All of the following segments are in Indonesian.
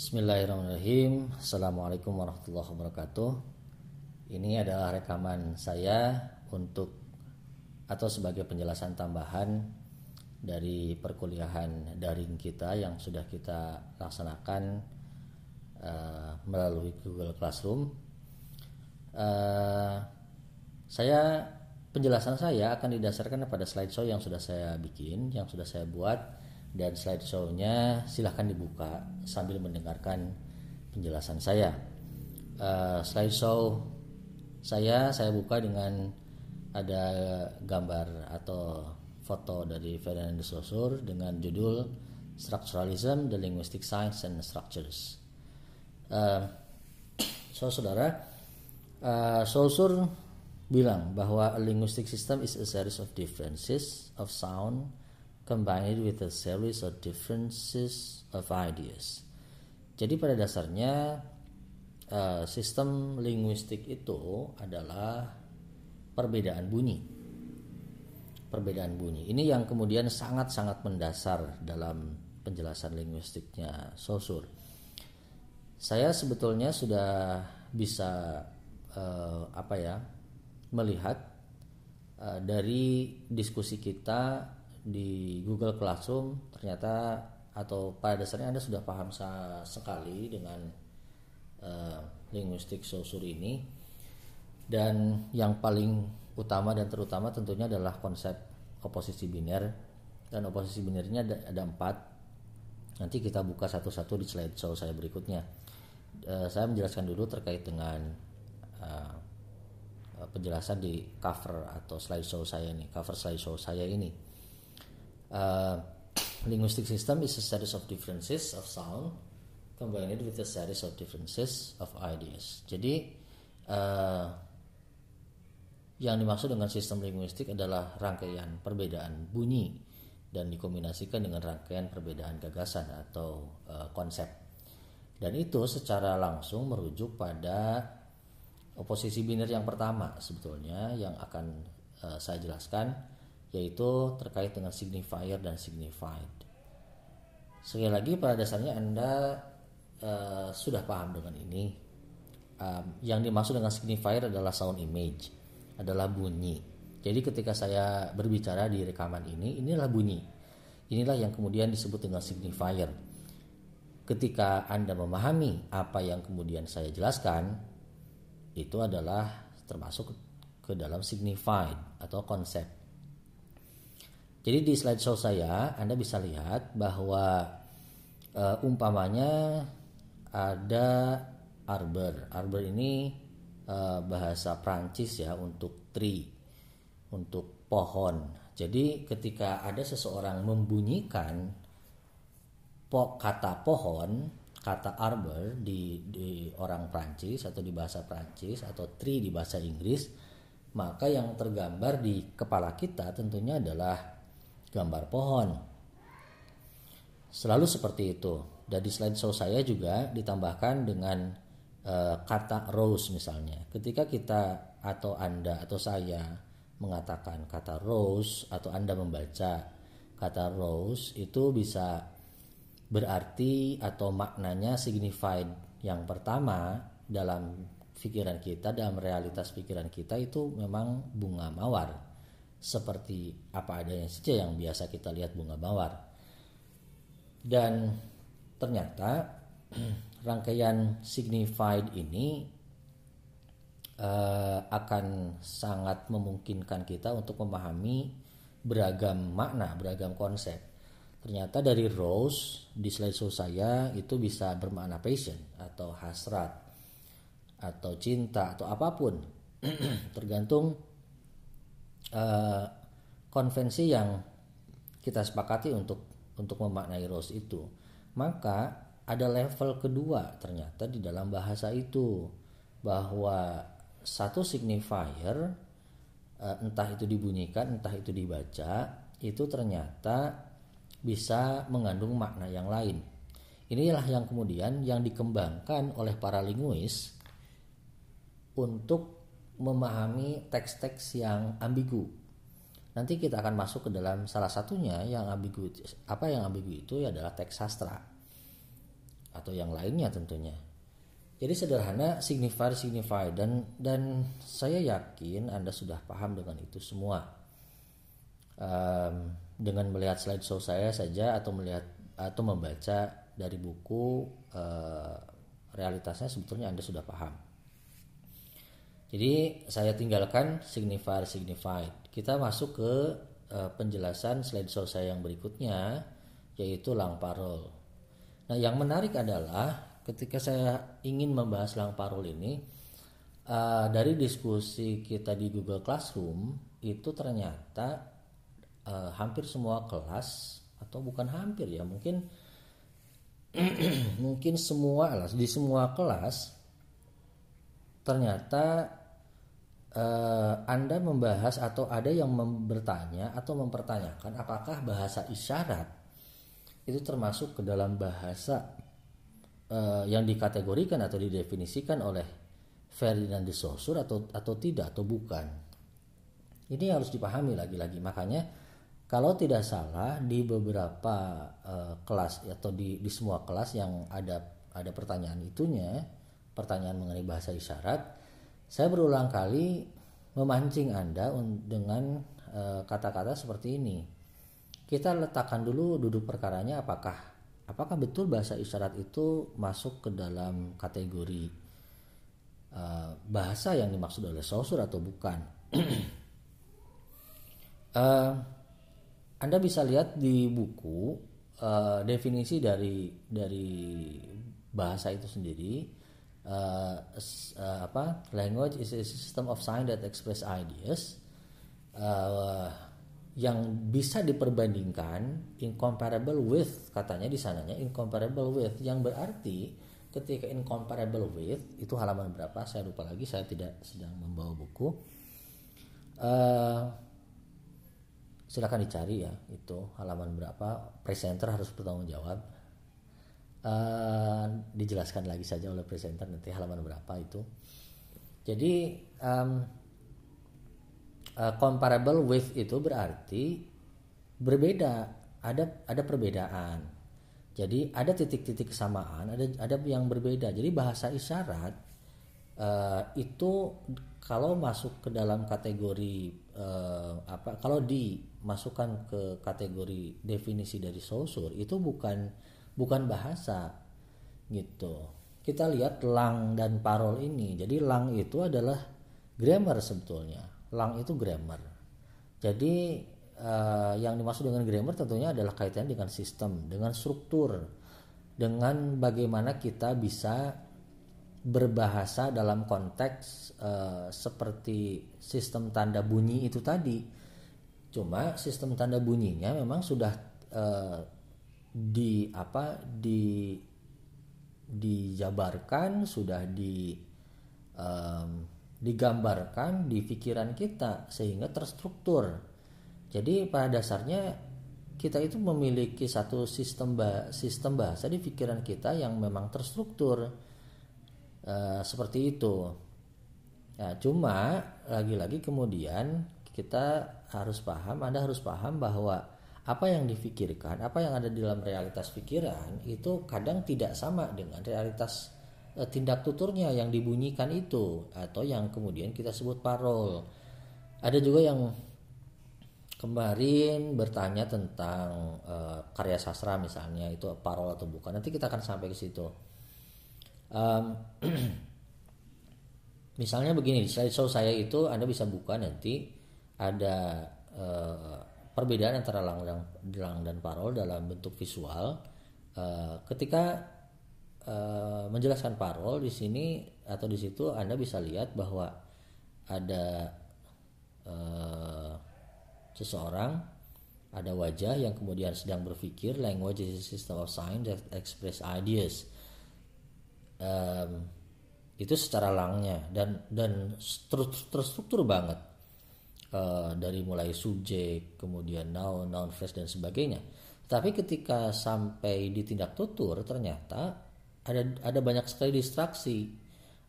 Bismillahirrahmanirrahim. Assalamualaikum warahmatullahi wabarakatuh. Ini adalah rekaman saya untuk atau sebagai penjelasan tambahan dari perkuliahan daring kita yang sudah kita laksanakan uh, melalui Google Classroom. Uh, saya penjelasan saya akan didasarkan pada slideshow yang sudah saya bikin, yang sudah saya buat dan slideshow-nya silahkan dibuka sambil mendengarkan penjelasan saya. Uh, slideshow saya saya buka dengan ada gambar atau foto dari Ferdinand de Saussure dengan judul Structuralism, the Linguistic Science and Structures. Uh, so saudara, uh, Saussure bilang bahwa a linguistic system is a series of differences of sound combined with a series of differences of ideas. Jadi pada dasarnya uh, sistem linguistik itu adalah perbedaan bunyi. Perbedaan bunyi. Ini yang kemudian sangat-sangat mendasar dalam penjelasan linguistiknya Saussure. Saya sebetulnya sudah bisa uh, apa ya melihat uh, dari diskusi kita di Google Classroom ternyata atau pada dasarnya Anda sudah paham sekali dengan uh, linguistik Saussure ini. Dan yang paling utama dan terutama tentunya adalah konsep oposisi biner. Dan oposisi binernya ada, ada empat. Nanti kita buka satu-satu di slide show saya berikutnya. Uh, saya menjelaskan dulu terkait dengan uh, penjelasan di cover atau slide show saya ini cover slide show saya ini uh, linguistic system is a series of differences of sound combined with a series of differences of ideas. Jadi uh, yang dimaksud dengan sistem linguistik adalah rangkaian perbedaan bunyi dan dikombinasikan dengan rangkaian perbedaan gagasan atau uh, konsep. Dan itu secara langsung merujuk pada oposisi biner yang pertama sebetulnya yang akan uh, saya jelaskan yaitu terkait dengan signifier dan signified. Sekali lagi pada dasarnya Anda uh, sudah paham dengan ini. Um, yang dimaksud dengan signifier adalah sound image, adalah bunyi. Jadi ketika saya berbicara di rekaman ini, inilah bunyi. Inilah yang kemudian disebut dengan signifier. Ketika Anda memahami apa yang kemudian saya jelaskan, itu adalah termasuk ke dalam signified atau konsep jadi di slide show saya Anda bisa lihat bahwa uh, umpamanya ada arbor. Arbor ini uh, bahasa Prancis ya untuk tree, untuk pohon. Jadi ketika ada seseorang membunyikan po, kata pohon, kata arbor di, di orang Prancis atau di bahasa Prancis atau tree di bahasa Inggris, maka yang tergambar di kepala kita tentunya adalah gambar pohon. Selalu seperti itu. Dan di slide show saya juga ditambahkan dengan uh, kata rose misalnya. Ketika kita atau Anda atau saya mengatakan kata rose atau Anda membaca kata rose itu bisa berarti atau maknanya signified yang pertama dalam pikiran kita dalam realitas pikiran kita itu memang bunga mawar seperti apa adanya saja yang biasa kita lihat bunga mawar. Dan ternyata rangkaian signified ini uh, akan sangat memungkinkan kita untuk memahami beragam makna, beragam konsep. Ternyata dari rose di slide saya itu bisa bermakna passion atau hasrat atau cinta atau apa pun tergantung uh, konvensi yang kita sepakati untuk untuk memaknai rose itu. Maka ada level kedua ternyata di dalam bahasa itu bahwa satu signifier uh, entah itu dibunyikan entah itu dibaca itu ternyata bisa mengandung makna yang lain. Inilah yang kemudian yang dikembangkan oleh para linguis untuk memahami teks-teks yang ambigu. Nanti kita akan masuk ke dalam salah satunya yang ambigu. Apa yang ambigu itu adalah teks sastra atau yang lainnya tentunya. Jadi sederhana signify signify dan dan saya yakin Anda sudah paham dengan itu semua. Um, dengan melihat slide show saya saja atau melihat atau membaca dari buku uh, realitasnya sebetulnya Anda sudah paham. Jadi saya tinggalkan signifier signified. Kita masuk ke uh, penjelasan slide saya yang berikutnya yaitu lang parol. Nah, yang menarik adalah ketika saya ingin membahas lang parul ini uh, dari diskusi kita di Google Classroom itu ternyata uh, hampir semua kelas atau bukan hampir ya mungkin mungkin semua kelas di semua kelas ternyata uh, Anda membahas atau ada yang bertanya atau mempertanyakan apakah bahasa isyarat itu termasuk ke dalam bahasa uh, yang dikategorikan atau didefinisikan oleh Ferdinand de Saussure atau atau tidak atau bukan. Ini harus dipahami lagi-lagi. Makanya kalau tidak salah di beberapa uh, kelas atau di di semua kelas yang ada ada pertanyaan itunya, pertanyaan mengenai bahasa isyarat, saya berulang kali memancing Anda dengan eh, kata-kata seperti ini. Kita letakkan dulu duduk perkaranya apakah apakah betul bahasa isyarat itu masuk ke dalam kategori uh, bahasa yang dimaksud oleh Saussure atau bukan? uh, anda bisa lihat di buku uh, definisi dari dari bahasa itu sendiri uh, uh, apa language is a system of sign that express ideas uh, yang bisa diperbandingkan incomparable with katanya di sananya incomparable with yang berarti ketika incomparable with itu halaman berapa saya lupa lagi saya tidak sedang membawa buku. Uh, silakan dicari ya itu halaman berapa presenter harus bertanggung jawab uh, dijelaskan lagi saja oleh presenter nanti halaman berapa itu. Jadi um, uh, comparable with itu berarti berbeda. Ada ada perbedaan. Jadi ada titik-titik kesamaan ada ada yang berbeda. Jadi bahasa isyarat uh, itu kalau masuk ke dalam kategori uh, apa kalau dimasukkan ke kategori definisi dari Saussure itu bukan bukan bahasa gitu kita lihat lang dan parol ini jadi lang itu adalah grammar sebetulnya lang itu grammar. Jadi uh, yang dimaksud dengan grammar tentunya adalah kaitannya dengan sistem, dengan struktur, dengan bagaimana kita bisa berbahasa dalam konteks uh, seperti sistem tanda bunyi itu tadi. Cuma sistem tanda bunyinya memang sudah uh, di apa di dijabarkan, sudah di um, digambarkan di pikiran kita sehingga terstruktur. Jadi pada dasarnya kita itu memiliki satu sistem bah sistem bahasa di pikiran kita yang memang terstruktur uh, seperti itu. Nah, cuma lagi-lagi kemudian kita harus paham, Anda harus paham bahwa apa yang difikirkan, apa yang ada di dalam realitas pikiran itu kadang tidak sama dengan realitas Eh, tindak tuturnya yang dibunyikan itu atau yang kemudian kita sebut parol. Ada juga yang kemarin bertanya tentang uh, karya sastra misalnya itu parol atau bukan. Nanti kita akan sampai ke situ. Um, misalnya begini, slideshow saya itu Anda bisa buka nanti ada uh, perbedaan antara lang dan, lang dan parol dalam bentuk visual. Uh, ketika Eh, menjelaskan parol di sini atau di situ Anda bisa lihat bahwa ada uh, seseorang ada wajah yang kemudian sedang berpikir language is a system of sign that express ideas um, itu secara langnya dan dan terstruktur banget uh, dari mulai subjek kemudian noun noun phrase dan sebagainya tapi ketika sampai di tindak tutur ternyata ada ada banyak sekali distraksi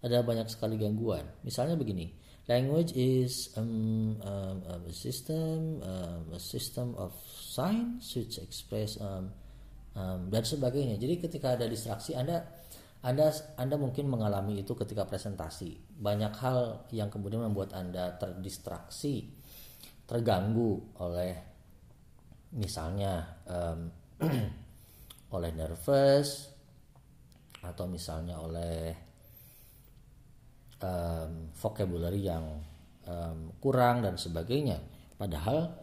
ada banyak sekali gangguan misalnya begini language is um, um, um, a system um, a system of signs which express um, um, dan sebagainya. Jadi ketika ada distraksi Anda anda Anda mungkin mengalami itu ketika presentasi. Banyak hal yang kemudian membuat Anda terdistraksi, terganggu oleh misalnya um, oleh nervous atau misalnya oleh um, vocabulary yang um, kurang dan sebagainya. Padahal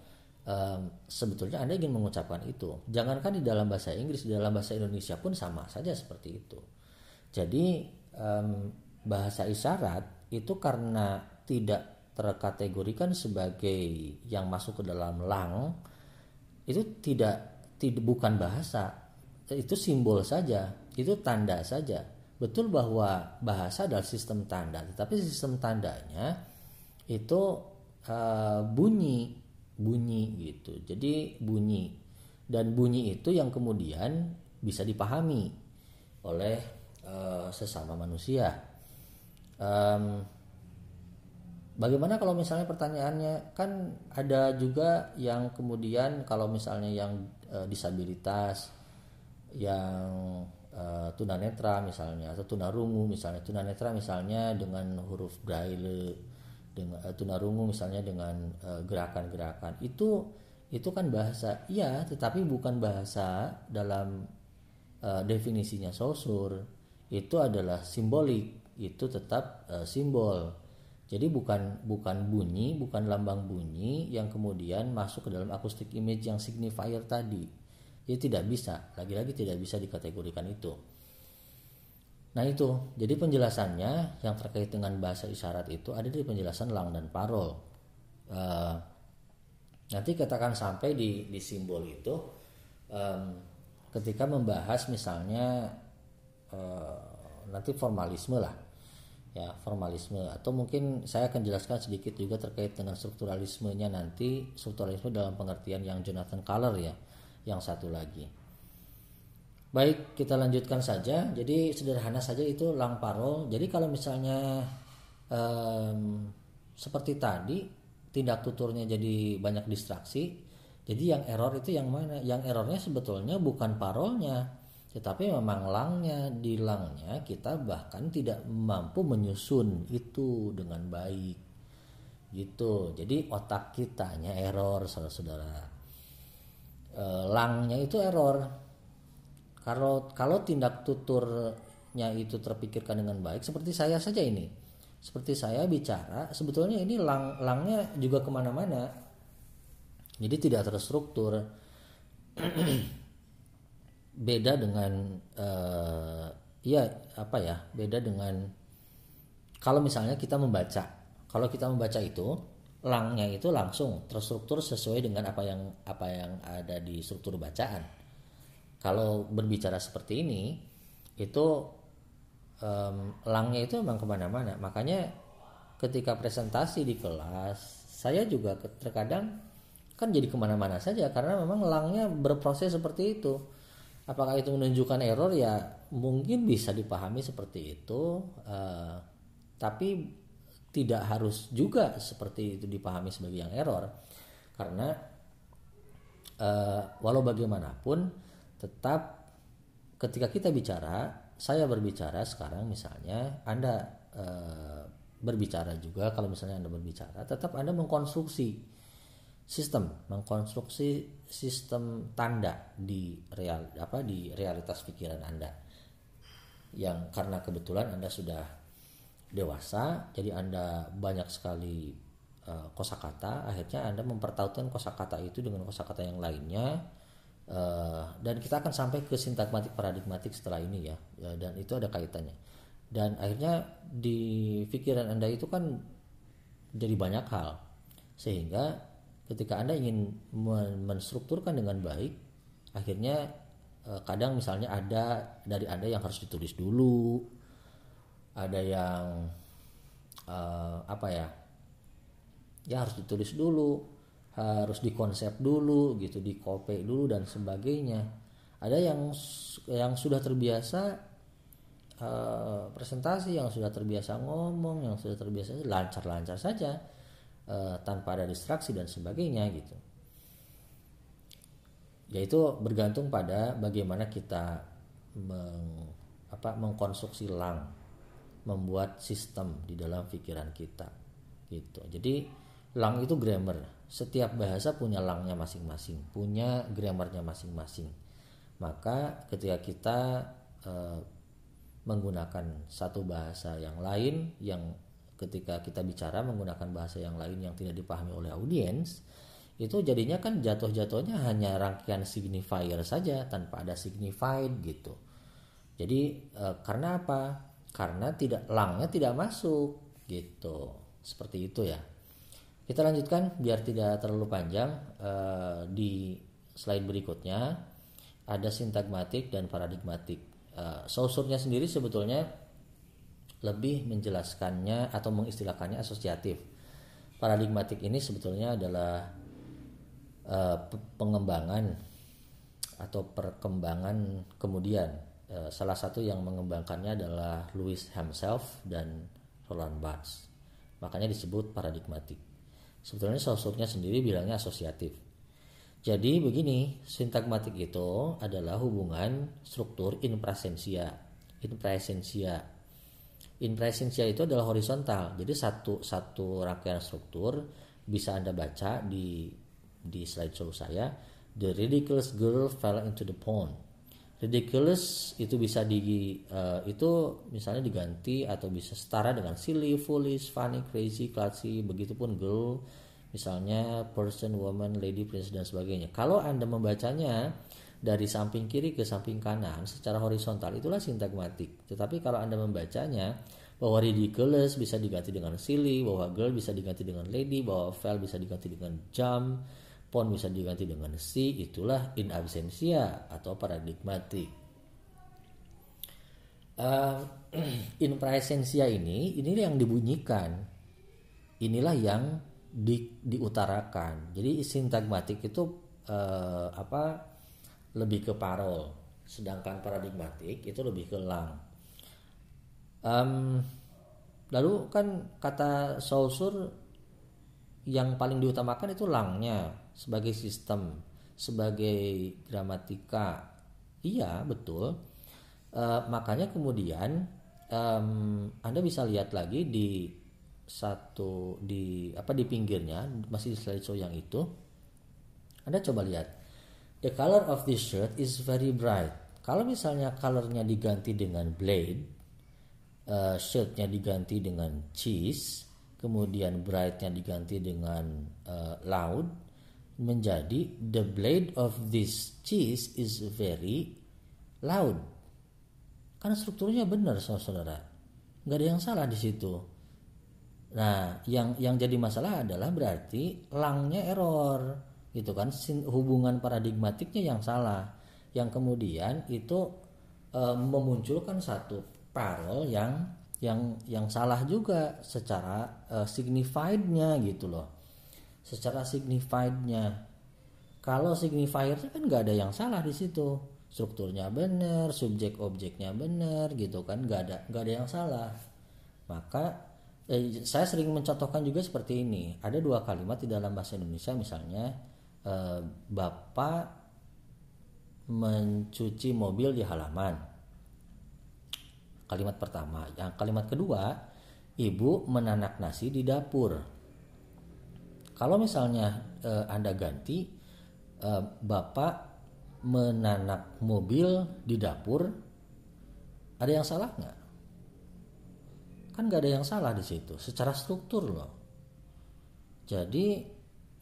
um, sebetulnya Anda ingin mengucapkan itu. Jangankan di dalam bahasa Inggris, di dalam bahasa Indonesia pun sama saja seperti itu. Jadi um, bahasa isyarat itu karena tidak terkategorikan sebagai yang masuk ke dalam lang itu tidak tidak bukan bahasa itu simbol saja itu tanda saja. Betul bahwa bahasa adalah sistem tanda tetapi sistem tandanya itu uh, bunyi bunyi gitu. Jadi bunyi. Dan bunyi itu yang kemudian bisa dipahami oleh uh, sesama manusia. Um, bagaimana kalau misalnya pertanyaannya? Kan ada juga yang kemudian kalau misalnya yang uh, disabilitas, yang uh, tunanetra misalnya atau tunarungu misalnya. Tunanetra misalnya dengan huruf braille dengan uh, tunarungu misalnya dengan gerakan-gerakan. Itu itu kan bahasa iya tetapi bukan bahasa dalam uh, definisinya sosur itu adalah simbolik itu tetap uh, simbol. Jadi bukan bukan bunyi bukan lambang bunyi yang kemudian masuk ke dalam akustik image yang signifier tadi. Itu tidak bisa lagi-lagi tidak bisa dikategorikan itu. Nah itu. Jadi penjelasannya yang terkait dengan bahasa isyarat itu ada di penjelasan lang dan parol. Uh, nanti katakan sampai di di simbol itu um, ketika membahas misalnya uh, nanti formalisme lah. Ya formalisme. Atau mungkin saya akan jelaskan sedikit juga terkait dengan strukturalismenya nanti. Strukturalisme dalam pengertian yang Jonathan Color ya yang satu lagi. Baik kita lanjutkan saja. Jadi sederhana saja itu lang parol jadi kalau misalnya um, seperti tadi tindak tuturnya jadi banyak distraksi jadi yang error itu yang mana? Yang errornya sebetulnya bukan parolnya tetapi memang langnya di langnya kita bahkan tidak mampu menyusun itu dengan baik. Gitu. Jadi otak kitanya error saudara-saudara. E, langnya itu error. Kalau kalau tindak tuturnya itu terpikirkan dengan baik seperti saya saja ini. Seperti saya bicara sebetulnya ini lang langnya juga ke mana-mana. Jadi tidak terstruktur beda dengan uh, ya apa ya beda dengan kalau misalnya kita membaca. Kalau kita membaca itu langnya itu langsung terstruktur sesuai dengan apa yang apa yang ada di struktur bacaan. Kalau berbicara seperti ini itu um, langnya itu memang ke mana-mana. Makanya ketika presentasi di kelas saya juga terkadang kan jadi ke mana-mana saja karena memang langnya berproses seperti itu apakah itu menunjukkan error? Ya mungkin bisa dipahami seperti itu uh, tapi tidak harus juga seperti itu dipahami sebagai yang error. Karena uh, walau bagaimanapun tetap ketika kita bicara saya berbicara sekarang misalnya anda uh, berbicara juga kalau misalnya anda berbicara tetap anda mengkonstruksi sistem mengkonstruksi sistem tanda di real apa di realitas pikiran Anda. Yang karena kebetulan Anda sudah dewasa jadi Anda banyak sekali uh, kosakata akhirnya Anda mempertautkan kosakata itu dengan kosakata yang lainnya uh, dan kita akan sampai ke sintagmatik paradigmatik setelah ini ya uh, dan itu ada kaitannya. Dan akhirnya di pikiran Anda itu kan jadi banyak hal sehingga ketika Anda ingin menstrukturkan dengan baik, akhirnya eh, kadang misalnya ada dari Anda yang harus ditulis dulu, ada yang uh, apa ya? Ya harus ditulis dulu, harus dikonsep dulu gitu, dikopi dulu dan sebagainya. Ada yang yang sudah terbiasa uh, presentasi, yang sudah terbiasa ngomong, yang sudah terbiasa lancar-lancar saja uh, tanpa ada distraksi dan sebagainya gitu. yaitu bergantung pada bagaimana kita meng, apa, mengkonstruksi lang, membuat sistem di dalam pikiran kita, gitu. Jadi lang itu grammar. Setiap bahasa punya langnya masing-masing, punya grammarnya masing-masing. Maka ketika kita e, menggunakan satu bahasa yang lain yang ketika kita bicara menggunakan bahasa yang lain yang tidak dipahami oleh audiens itu jadinya kan jatuh-jatuhnya hanya rangkaian signifier saja tanpa ada signified gitu. Jadi e, karena apa? Karena tidak langnya tidak masuk gitu. Seperti itu ya. Kita lanjutkan biar tidak terlalu panjang e, di slide berikutnya ada sintagmatik dan paradigmatik. E, sausurnya sendiri sebetulnya lebih menjelaskannya atau mengistilahkannya asosiatif. Paradigmatik ini sebetulnya adalah uh, pengembangan atau perkembangan kemudian. Uh, salah satu yang mengembangkannya adalah Louis himself dan Roland Barthes. Makanya disebut paradigmatik. Sebetulnya sausurnya sendiri bilangnya asosiatif. Jadi begini sintagmatik itu adalah hubungan struktur in presensia in presensia in presensia itu adalah horizontal. Jadi satu satu rangkaian struktur bisa anda baca di di slideshow saya. The ridiculous girl fell into the pond. Ridiculous itu bisa di uh, itu misalnya diganti atau bisa setara dengan silly, foolish, funny, crazy, classy, begitupun girl, misalnya person, woman, lady, princess dan sebagainya. Kalau Anda membacanya dari samping kiri ke samping kanan secara horizontal. Itulah sintagmatik. Tetapi kalau Anda membacanya bahwa ridiculous bisa diganti dengan silly, bahwa girl bisa diganti dengan lady, bahwa fell bisa diganti dengan jump, pon bisa diganti dengan si itulah in absentia atau paradigmatik. Uh, in presensia ini inilah yang dibunyikan. Inilah yang di, diutarakan. Jadi sintagmatik itu uh, apa lebih ke parol sedangkan paradigmatik itu lebih ke lang um, lalu kan kata Saussure yang paling diutamakan itu langnya sebagai sistem, sebagai gramatika. Iya, betul. E, makanya kemudian um, Anda bisa lihat lagi di satu di apa di pinggirnya masih di slideshow yang itu. Anda coba lihat. The color of this shirt is very bright. Kalau misalnya colornya diganti dengan blade, uh, shirtnya diganti dengan cheese, kemudian brightnya diganti dengan uh, loud, menjadi the blade of this cheese is very loud. Karena strukturnya benar saudara. Nggak ada yang salah di situ. Nah, yang yang jadi masalah adalah berarti langnya error, gitu kan? Hubungan paradigmatiknya yang salah, yang kemudian itu e, memunculkan satu parol yang yang yang salah juga secara e, signifiednya gitu loh. Secara signifiednya. Kalau signifiernya kan nggak ada yang salah di situ. Strukturnya benar subjek objeknya benar gitu kan. Nggak ada nggak ada yang salah. Maka eh, saya sering mencontohkan juga seperti ini. Ada dua kalimat di dalam bahasa Indonesia misalnya eh, bapak mencuci mobil di halaman kalimat pertama yang kalimat kedua ibu menanak nasi di dapur kalau misalnya uh, Anda ganti uh, Bapak menanak mobil di dapur, ada yang salah nggak? Kan nggak ada yang salah di situ, secara struktur loh. Jadi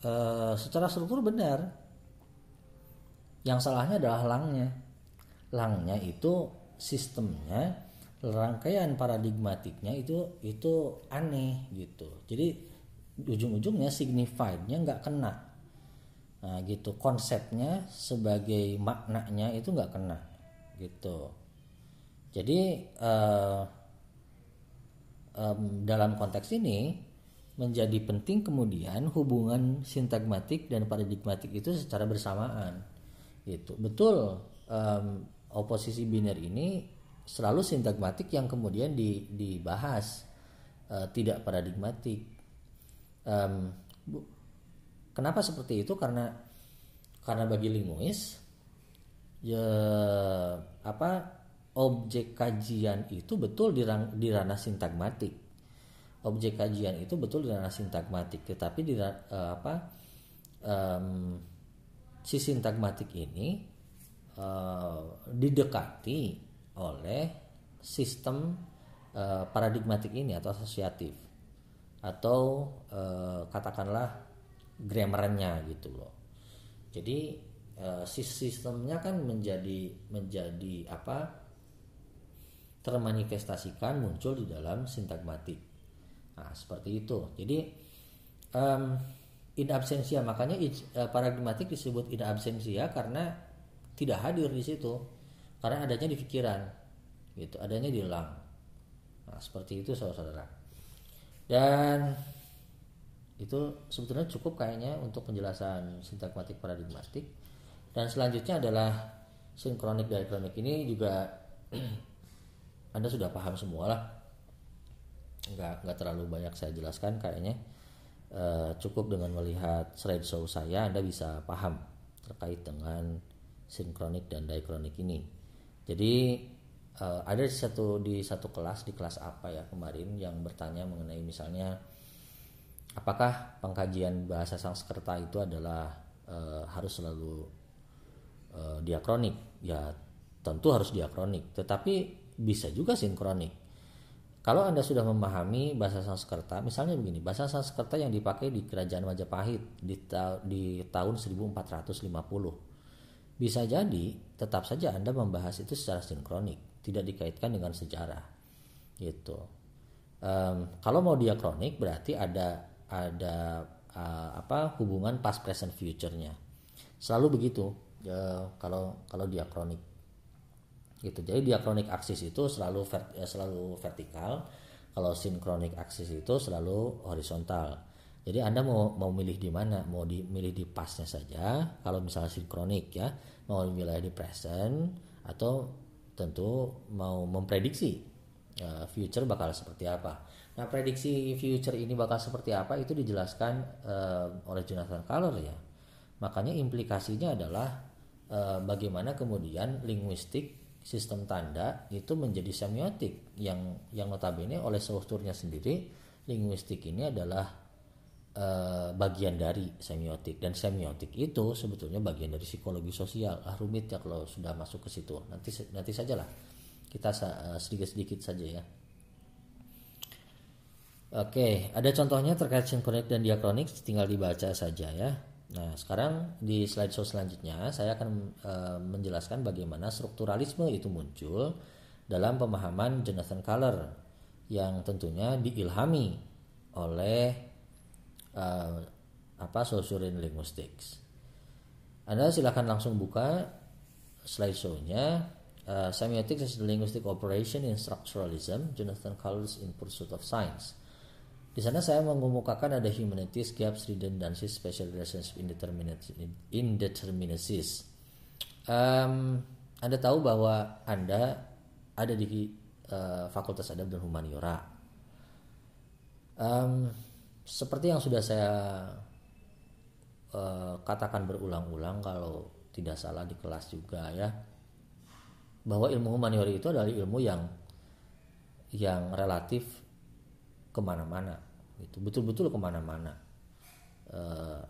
uh, secara struktur benar. Yang salahnya adalah langnya. Langnya itu sistemnya rangkaian paradigmatiknya itu itu aneh gitu. Jadi ujung-ujungnya signifiednya nggak kena nah gitu konsepnya sebagai maknanya itu nggak kena gitu jadi uh, um, dalam konteks ini menjadi penting kemudian hubungan sintagmatik dan paradigmatik itu secara bersamaan. Gitu. Betul um, oposisi biner ini selalu sintagmatik yang kemudian di, dibahas uh, tidak paradigmatik. Um, kenapa seperti itu? Karena karena bagi linguis ya apa objek kajian itu betul di, di ranah sintagmatik objek kajian itu betul di ranah sintagmatik tetapi di uh, apa um, si sintagmatik ini uh, didekati oleh sistem uh, paradigmatik ini atau asosiatif atau uh, katakanlah grammarnya gitu loh jadi uh, sistemnya kan menjadi menjadi apa termanifestasikan muncul di dalam sintagmatik. Nah, seperti itu. Jadi um, in absentia makanya uh, paradigmatik disebut in absentia karena tidak hadir di situ. Karena adanya di pikiran. Gitu, adanya di lang. Nah, seperti itu Saudara-saudara. Dan itu sebetulnya cukup kayaknya untuk penjelasan sintagmatik paradigmatik. Dan selanjutnya adalah sinkronik diakronik ini juga Anda sudah paham semua lah nggak nggak terlalu banyak saya jelaskan kayaknya. E, cukup dengan melihat slideshow saya Anda bisa paham terkait dengan sinkronik dan diakronik ini. Jadi e, ada satu di satu kelas di kelas apa ya kemarin yang bertanya mengenai misalnya apakah pengkajian bahasa Sanskerta itu adalah e, harus selalu e, diakronik ya tentu harus diakronik tetapi bisa juga sinkronik. Kalau Anda sudah memahami bahasa Sanskerta, misalnya begini, bahasa Sanskerta yang dipakai di kerajaan Majapahit di, ta di tahun 1450. Bisa jadi tetap saja Anda membahas itu secara sinkronik, tidak dikaitkan dengan sejarah. Gitu. Um, kalau mau diakronik berarti ada ada uh, apa hubungan past present future-nya. Selalu begitu uh, kalau kalau diakronik gitu. Jadi diakronik aksis itu selalu vert, ya, selalu vertikal. Kalau sinkronik aksis itu selalu horizontal. Jadi anda mau mau milih di mana? Mau dimilih di pasnya saja. Kalau misalnya sinkronik ya mau milih di present atau tentu mau memprediksi uh, future bakal seperti apa. Nah prediksi future ini bakal seperti apa itu dijelaskan uh, oleh Jonathan Color ya. Makanya implikasinya adalah bagaimana kemudian linguistik sistem tanda itu menjadi semiotik yang yang notabene oleh strukturnya sendiri linguistik ini adalah e, bagian dari semiotik. Dan semiotik itu sebetulnya bagian dari psikologi sosial. Ah rumit ya kalau sudah masuk ke situ. Nanti nanti sajalah. Kita eh, sedikit sedikit saja ya. Oke, ada contohnya terkait sinkronik dan diakronik, tinggal dibaca saja ya. Nah, sekarang di slideshow selanjutnya saya akan e, menjelaskan bagaimana strukturalisme itu muncul dalam pemahaman Jonathan Color yang tentunya diilhami oleh e, apa Saussurian linguistics. Anda silakan langsung buka slideshow-nya uh, Semiotics as a Linguistic Operation in Structuralism, Jonathan Colors in Pursuit of Science. Di sana saya mengemukakan ada humanities, gaps, redundancies, special relationship, indeterminacies. Um, anda tahu bahwa Anda ada di uh, Fakultas Adab dan Humaniora. Um, seperti yang sudah saya uh, katakan berulang-ulang kalau tidak salah di kelas juga ya, bahwa ilmu humaniora itu adalah ilmu yang yang relatif ke mana-mana gitu betul-betul ke mana-mana. Uh,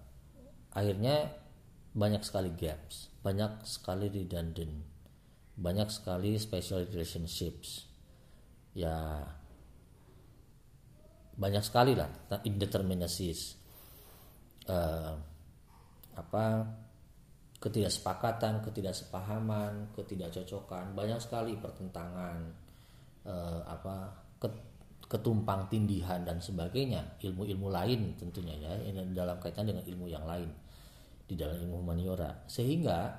akhirnya banyak sekali gaps banyak sekali redundant banyak sekali special relationships. Ya banyak sekali lah indeterminacies uh, apa ketidaksepakatan, ketidaksepahaman, ketidakcocokan, banyak sekali pertentangan, uh, apa ketumpang tindihan dan sebagainya. Ilmu-ilmu lain tentunya ya dalam kaitan dengan ilmu yang lain di dalam ilmu humaniora. Sehingga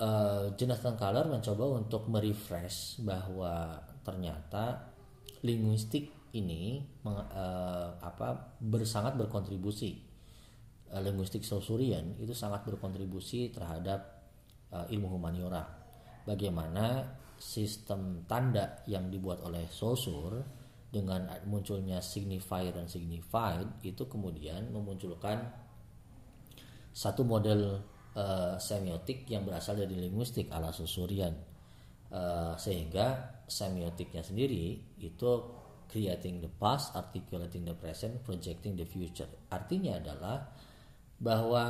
uh, Jonathan Color mencoba untuk merefresh bahwa ternyata linguistik ini meng, uh, apa bersangat berkontribusi. Uh, linguistik Sausurian itu sangat berkontribusi terhadap uh, ilmu humaniora. Bagaimana sistem tanda yang dibuat oleh Saussure dengan munculnya signifier dan signified itu kemudian memunculkan satu model uh, semiotik yang berasal dari linguistik ala susurian uh, sehingga semiotiknya sendiri itu creating the past, articulating the present, projecting the future. Artinya adalah bahwa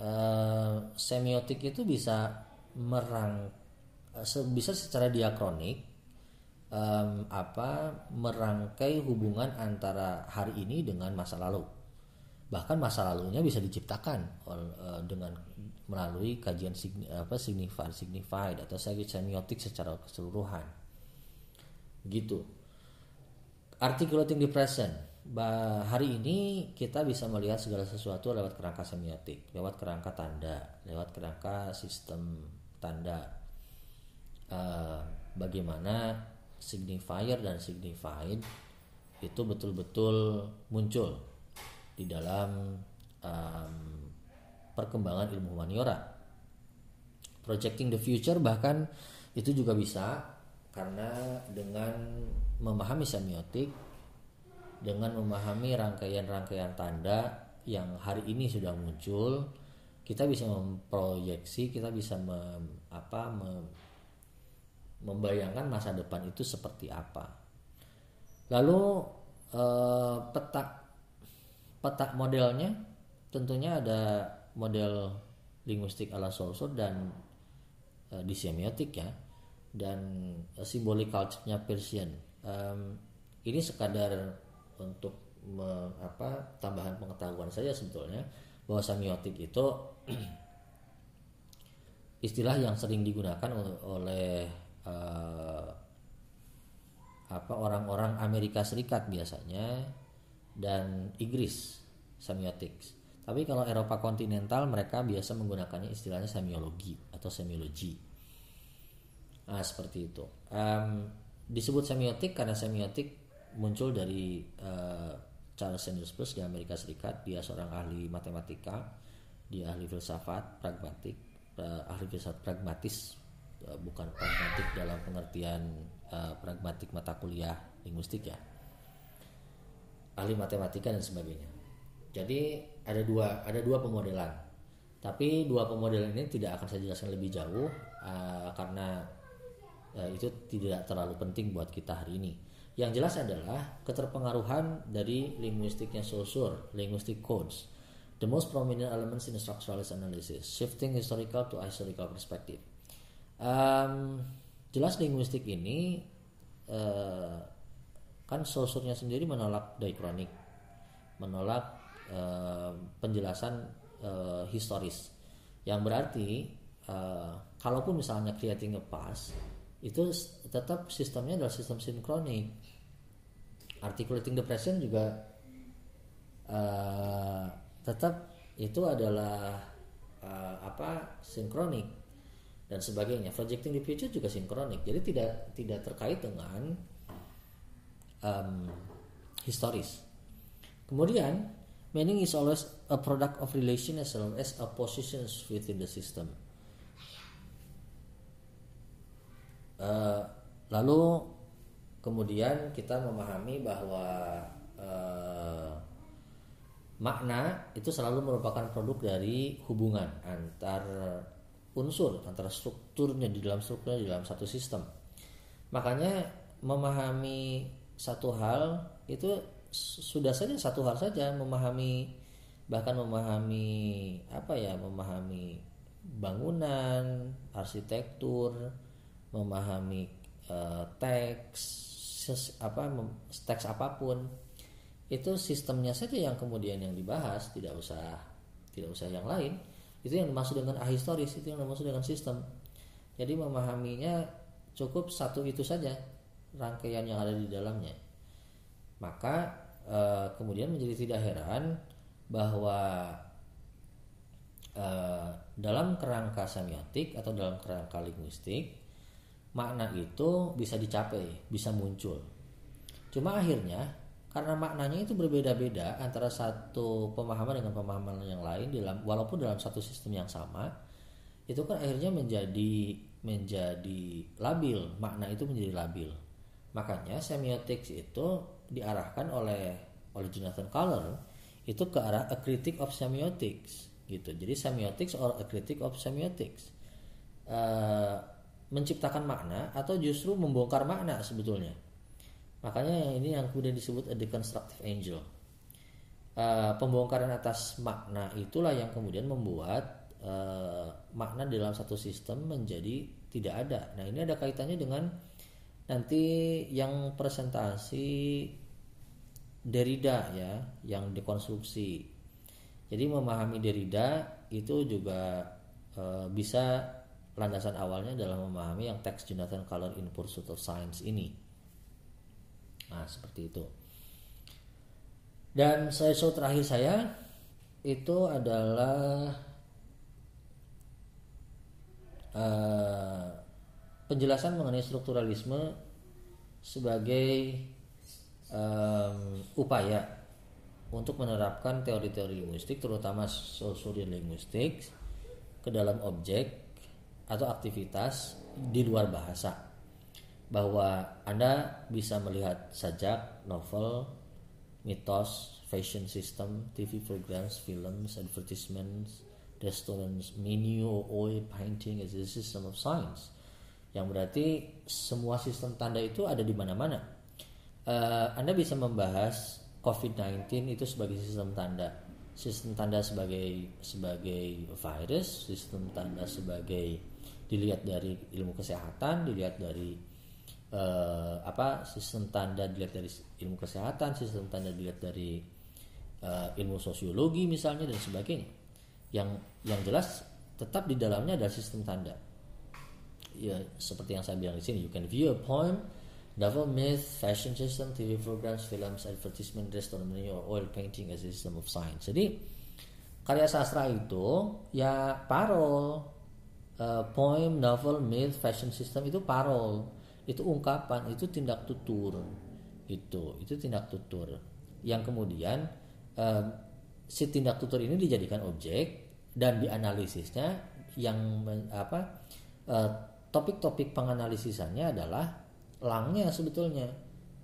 uh, semiotik itu bisa merang bisa secara diakronik um, apa merangkai hubungan antara hari ini dengan masa lalu. Bahkan masa lalunya bisa diciptakan uh, dengan melalui kajian signi, apa signified signified atau semiotik secara keseluruhan. Gitu articulating the present bah, hari ini kita bisa melihat segala sesuatu lewat kerangka semiotik lewat kerangka tanda lewat kerangka sistem tanda uh, bagaimana signifier dan signified itu betul-betul muncul di dalam um, perkembangan ilmu humaniora. Projecting the future bahkan itu juga bisa karena dengan memahami semiotik dengan memahami rangkaian-rangkaian tanda yang hari ini sudah muncul kita bisa memproyeksi kita bisa mem, apa mem, membayangkan masa depan itu seperti apa lalu eh, peta peta modelnya tentunya ada model linguistik ala Saussure dan eh, di semiotik ya dan uh, simbolik culture-nya Persian. Ini sekadar untuk me, apa tambahan pengetahuan saya sebetulnya bahwa semiotik itu istilah yang sering digunakan oleh uh, apa orang-orang Amerika Serikat biasanya dan Inggris semiotik. Tapi kalau Eropa kontinental mereka biasa menggunakannya istilahnya semiologi atau semiologi Nah, seperti itu. Um, disebut semiotik karena semiotik muncul dari uh, Charles Sanders di Amerika Serikat. Dia seorang ahli matematika, dia ahli filsafat pragmatik, uh, ahli filsafat pragmatis, uh, bukan pragmatik dalam pengertian uh, pragmatik mata kuliah linguistik ya. Ahli matematika dan sebagainya. Jadi ada dua ada dua pemodelan. Tapi dua pemodelan ini tidak akan saya jelaskan lebih jauh uh, karena uh, itu tidak terlalu penting buat kita hari ini. Yang jelas adalah keterpengaruhan dari linguistiknya Saussure, linguistic codes. The most prominent elements in structuralist analysis, shifting historical to historical perspective. Um, jelas linguistik ini uh, kan Saussure-nya sendiri menolak diachronik, menolak uh, penjelasan uh, historis. Yang berarti uh, kalaupun misalnya creating a past itu tetap sistemnya adalah sistem sinkronik articulating depression juga uh, tetap itu adalah uh, apa sinkronik dan sebagainya. Projecting the future juga sinkronik. Jadi tidak tidak terkait dengan um, historis. Kemudian meaning is always a product of relation as well as a positions within the system. Uh, lalu kemudian kita memahami bahwa uh, makna itu selalu merupakan produk dari hubungan antar unsur, antara strukturnya di dalam strukturnya di dalam satu sistem. Makanya memahami satu hal itu sudah saja satu hal saja memahami bahkan memahami apa ya memahami bangunan arsitektur memahami uh, teks ses, apa teks apa pun itu sistemnya saja yang kemudian yang dibahas tidak usah tidak usah yang lain itu yang dimaksud dengan ahistoris itu yang dimaksud dengan sistem jadi memahaminya cukup satu itu saja rangkaian yang ada di dalamnya maka e, kemudian menjadi tidak heran bahwa e, dalam kerangka semiotik atau dalam kerangka linguistik makna itu bisa dicapai, bisa muncul. Cuma akhirnya karena maknanya itu berbeda-beda antara satu pemahaman dengan pemahaman yang lain dalam walaupun dalam satu sistem yang sama, itu kan akhirnya menjadi menjadi labil, makna itu menjadi labil. Makanya semiotik itu diarahkan oleh oleh Jonathan Color itu ke arah a critic of semiotics gitu. Jadi semiotics or a critic of semiotics. Uh, menciptakan makna atau justru membongkar makna sebetulnya makanya ini yang kemudian disebut a deconstructive angel. Uh, pembongkaran atas makna itulah yang kemudian membuat uh, makna dalam satu sistem menjadi tidak ada. Nah ini ada kaitannya dengan nanti yang presentasi Derrida ya yang dekonstruksi. Jadi memahami Derrida itu juga e, bisa landasan awalnya dalam memahami yang teks Jonathan Color in Pursuit of Science ini. Nah, seperti itu. Dan saya show terakhir saya itu adalah uh, penjelasan mengenai strukturalisme sebagai um, upaya untuk menerapkan teori-teori linguistik terutama sosial linguistik ke dalam objek atau aktivitas di luar bahasa bahwa Anda bisa melihat sajak, novel, mitos, fashion system, TV programs, films, advertisements, restaurants, menu, oil, painting as a system of science. Yang berarti semua sistem tanda itu ada di mana-mana. Uh, Anda bisa membahas COVID-19 itu sebagai sistem tanda sistem tanda sebagai sebagai virus sistem tanda sebagai dilihat dari ilmu kesehatan dilihat dari uh, apa sistem tanda dilihat dari ilmu kesehatan sistem tanda dilihat dari uh, ilmu sosiologi misalnya dan sebagainya. Yang yang jelas tetap di dalamnya ada sistem tanda. Ya seperti yang saya bilang di sini you can view a poem Novel myth, fashion system, TV programs, films, advertisement, restaurant menu, or oil painting as a system of science. Jadi karya sastra itu ya parol, uh, poem, novel, myth, fashion system itu parol, itu ungkapan, itu tindak tutur, itu itu tindak tutur. Yang kemudian uh, si tindak tutur ini dijadikan objek dan dianalisisnya yang apa uh, topik-topik penganalisisannya adalah langnya sebetulnya.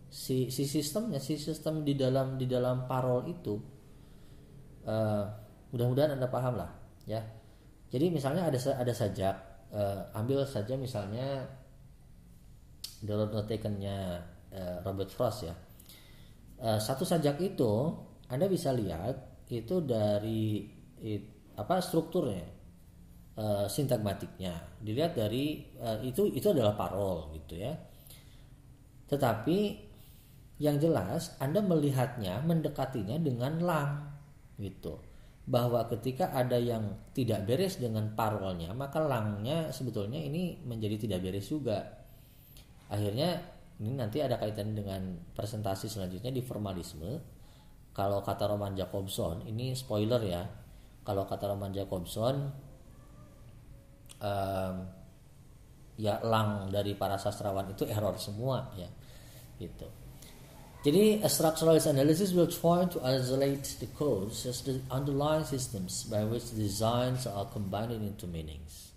Si si sistemnya si sistem di dalam di dalam parol itu uh, mudah-mudahan anda paham lah ya. Jadi misalnya ada ada sajak uh, ambil saja misalnya download notationnya uh, Robert Frost ya uh, satu sajak itu anda bisa lihat itu dari it, apa strukturnya uh, sintagmatiknya dilihat dari uh, itu itu adalah parol gitu ya tetapi yang jelas Anda melihatnya, mendekatinya dengan lang gitu. Bahwa ketika ada yang tidak beres dengan parolnya, maka langnya sebetulnya ini menjadi tidak beres juga. Akhirnya ini nanti ada kaitan dengan presentasi selanjutnya di formalisme. Kalau kata Roman Jacobson, ini spoiler ya. Kalau kata Roman Jacobson, um, ya lang dari para sastrawan itu error semua ya gitu. Jadi a structuralist analysis will try to isolate the codes as the underlying systems by which designs are combined into meanings.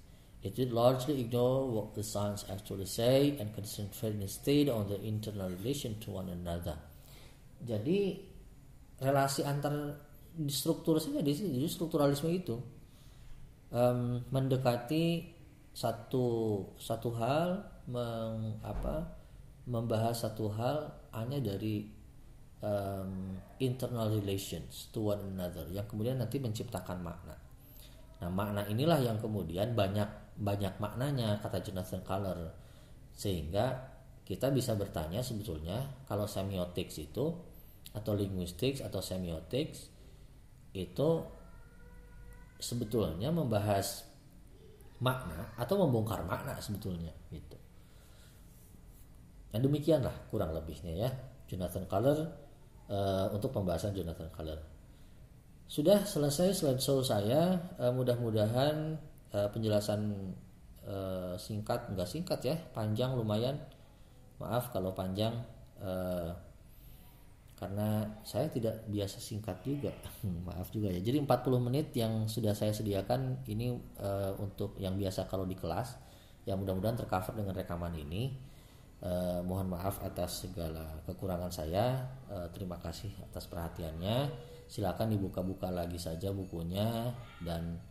It will largely ignore what the signs actually say and concentrate instead on the internal relation to one another. Jadi relasi antar struktur saja di sini strukturalisme itu um, mendekati satu satu hal meng, apa membahas satu hal hanya dari um, internal relations to one another yang kemudian nanti menciptakan makna. Nah makna inilah yang kemudian banyak banyak maknanya kata Jonathan Color sehingga kita bisa bertanya sebetulnya kalau semiotics itu atau linguistics atau semiotics itu sebetulnya membahas makna atau membongkar makna sebetulnya gitu. Dan demikianlah kurang lebihnya ya Jonathan Color uh, untuk pembahasan Jonathan Color. Sudah selesai slideshow saya. Uh, mudah-mudahan uh, penjelasan uh, singkat enggak singkat ya, panjang lumayan. Maaf kalau panjang uh, karena saya tidak biasa singkat juga. Maaf juga ya. Jadi 40 menit yang sudah saya sediakan ini uh, untuk yang biasa kalau di kelas yang mudah-mudahan tercover dengan rekaman ini Uh, mohon maaf atas segala kekurangan saya. Uh, terima kasih atas perhatiannya. Silakan dibuka-buka lagi saja bukunya dan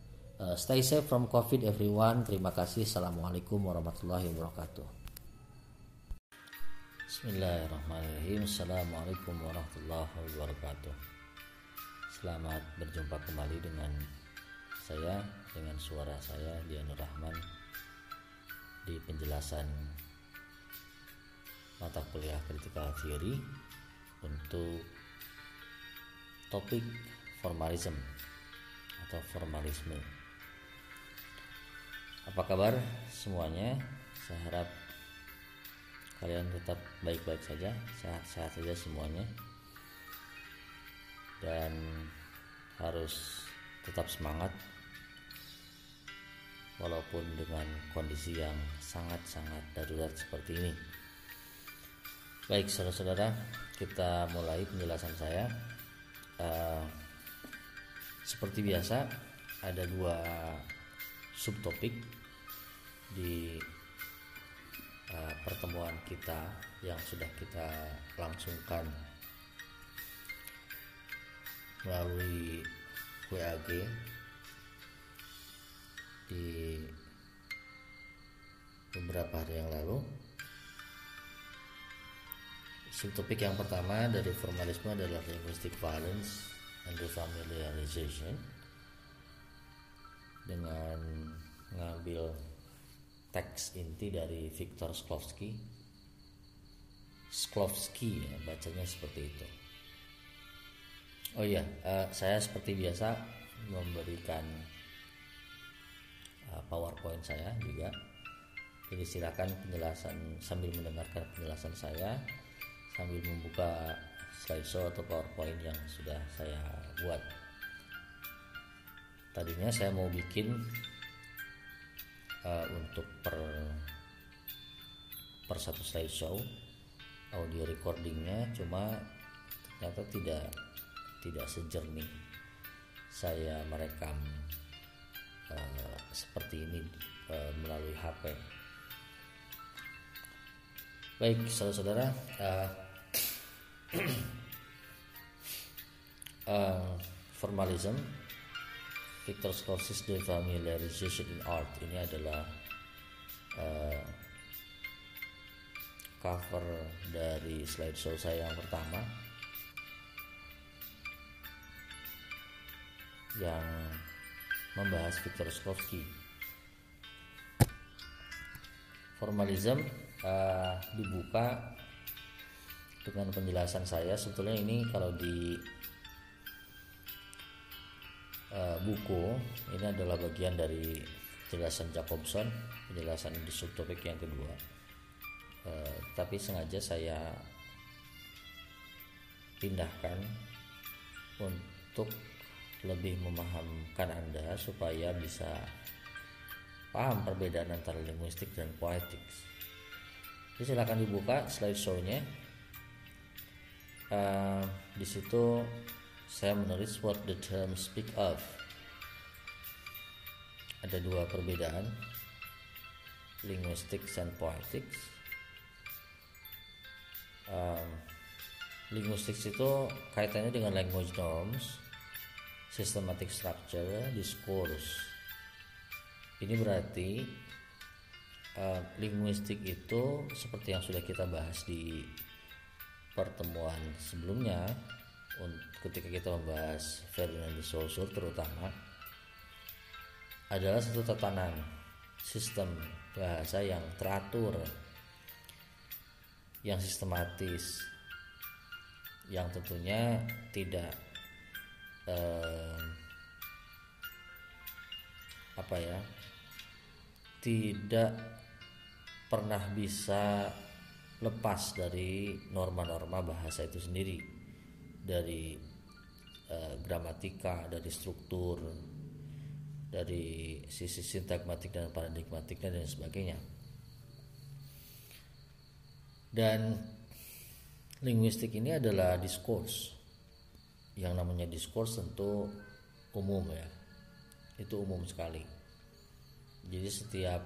uh, stay safe from COVID everyone. Terima kasih. Assalamualaikum warahmatullahi wabarakatuh. Bismillahirrahmanirrahim. Assalamualaikum warahmatullahi wabarakatuh. Selamat berjumpa kembali dengan saya dengan suara saya Dianur Rahman di penjelasan mata kuliah critical theory untuk topik formalism atau formalisme. Apa kabar semuanya? Saya harap kalian tetap baik-baik saja, sehat-sehat saja semuanya. Dan harus tetap semangat walaupun dengan kondisi yang sangat-sangat darurat seperti ini. Baik, saudara-saudara, kita mulai penjelasan saya. Uh, seperti biasa, ada dua subtopik di uh, pertemuan kita yang sudah kita langsungkan melalui WAG di beberapa hari yang lalu. Subtopik yang pertama dari formalisme adalah linguistic violence and familiarization dengan mengambil teks inti dari Viktor Sklovsky. Sklovsky ya, bacanya seperti itu. Oh iya, uh, saya seperti biasa memberikan uh, PowerPoint saya juga. Jadi silakan penjelasan sambil mendengarkan penjelasan saya sambil membuka slideshow atau powerpoint yang sudah saya buat tadinya saya mau bikin uh, untuk per per satu slideshow audio recordingnya cuma ternyata tidak tidak sejernih saya merekam uh, seperti ini uh, melalui HP Baik, saudara-saudara, uh, uh, formalism, Victor Scorsese's Defamiliarization in Art. Ini adalah uh, cover dari slideshow saya yang pertama. Yang membahas Victor Scorsese. Formalism uh, dibuka dengan penjelasan saya. Sebetulnya ini kalau di uh, buku. Ini adalah bagian dari penjelasan Jacobson penjelasan di subtopik yang kedua. Uh, tapi sengaja saya pindahkan untuk lebih memahamkan Anda supaya bisa paham perbedaan antara linguistik dan poetics jadi silakan dibuka slideshow-nya. Uh, di situ saya menulis what the term speak of. Ada dua perbedaan, linguistics and poetics. Um, linguistics itu kaitannya dengan language norms, systematic structure, discourse. Ini berarti uh, linguistik itu seperti yang sudah kita bahas di pertemuan sebelumnya ketika kita membahas Ferdinand de Saussure terutama adalah satu tatanan sistem bahasa yang teratur yang sistematis yang tentunya tidak eh, apa ya tidak pernah bisa lepas dari norma-norma bahasa itu sendiri dari e, gramatika dari struktur dari sisi sintagmatik dan paradigmatiknya dan sebagainya. Dan linguistik ini adalah diskurs. Yang namanya diskurs tentu umum ya. Itu umum sekali. Jadi setiap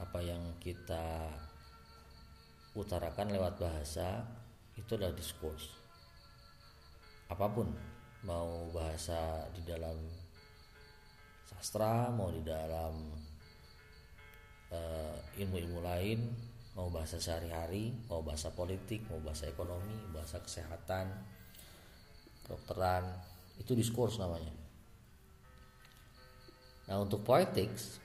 apa yang kita utarakan lewat bahasa itu adalah diskurs apa pun mau bahasa di dalam sastra mau di dalam uh, ilmu-ilmu lain mau bahasa sehari-hari mau bahasa politik mau bahasa ekonomi bahasa kesehatan kedokteran itu diskurs namanya. Nah untuk poetics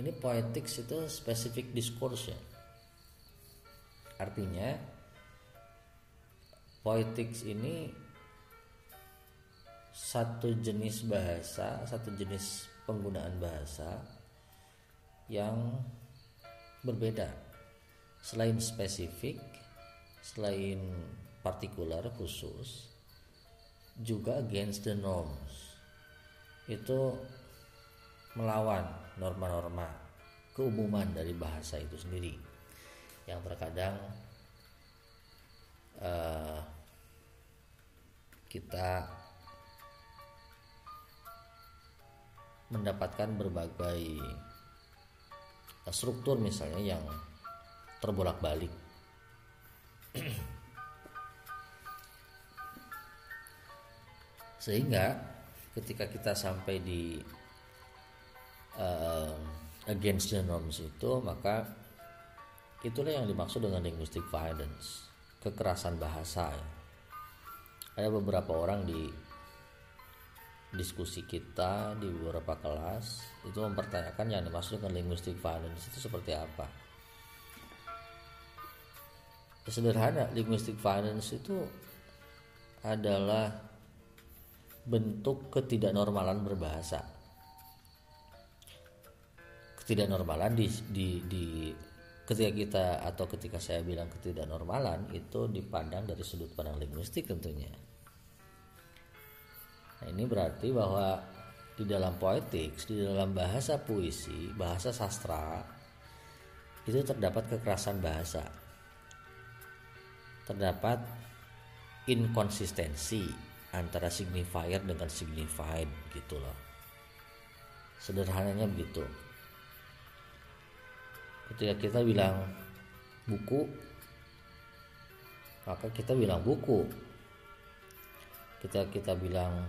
ini poetics itu spesifik diskurs ya. Artinya poetics ini satu jenis bahasa satu jenis penggunaan bahasa yang berbeda. Selain spesifik selain partikular khusus juga against the norms. Itu melawan norma-norma keumuman dari bahasa itu sendiri. Yang terkadang uh, kita mendapatkan berbagai struktur misalnya yang terbolak-balik sehingga ketika kita sampai di uh, against the norms itu maka itulah yang dimaksud dengan linguistic violence kekerasan bahasa ya. Ada beberapa orang di diskusi kita di beberapa kelas itu mempertanyakan yang dimaksud dengan linguistic violence itu seperti apa. Sederhana linguistic violence itu adalah bentuk ketidaknormalan berbahasa. Ketidaknormalan di, di, di ketika kita atau ketika saya bilang ketidaknormalan itu dipandang dari sudut pandang linguistik tentunya. Nah, ini berarti bahwa di dalam poetik, di dalam bahasa puisi, bahasa sastra itu terdapat kekerasan bahasa. Terdapat inkonsistensi antara signifier dengan signified gitu loh. Sederhananya begitu ketika kita bilang buku maka kita bilang buku. Ketika kita bilang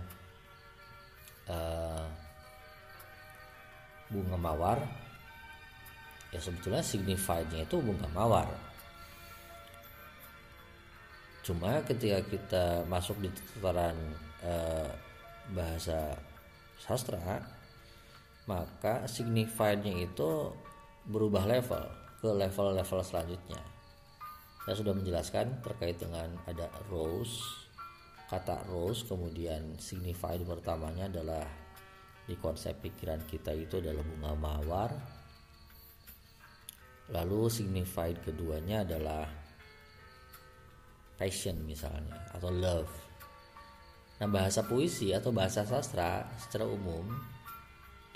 uh, bunga mawar ya sebetulnya signifiednya itu bunga mawar. Cuma ketika kita masuk di tataran uh, bahasa sastra maka signifiednya itu berubah level ke level-level selanjutnya. Saya sudah menjelaskan terkait dengan ada rose, kata rose kemudian signified pertamanya adalah di konsep pikiran kita itu adalah bunga mawar. Lalu signified keduanya adalah passion misalnya atau love. Nah, bahasa puisi atau bahasa sastra secara umum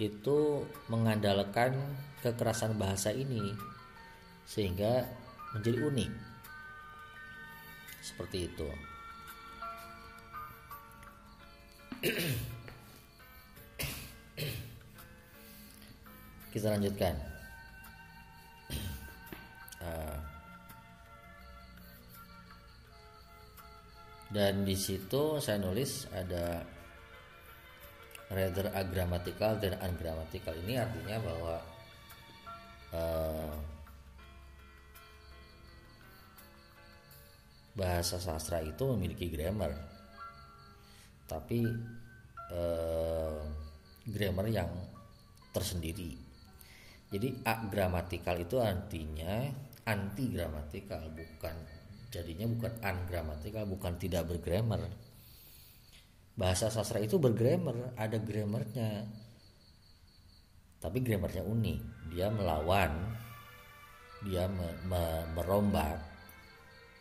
itu mengandalkan kekerasan bahasa ini sehingga menjadi unik. Seperti itu. Kita lanjutkan. Ah. dan di situ saya nulis ada rather agrammatical dan ungrammatical. Ini artinya bahwa uh, bahasa sastra itu memiliki grammar. Tapi uh, grammar yang tersendiri. Jadi agrammatical itu artinya anti gramatikal bukan jadinya bukan ungrammatical bukan tidak bergrammar. Bahasa sastra itu bergrammar ada grammarnya tapi grammarnya unik. Dia melawan dia me me merombak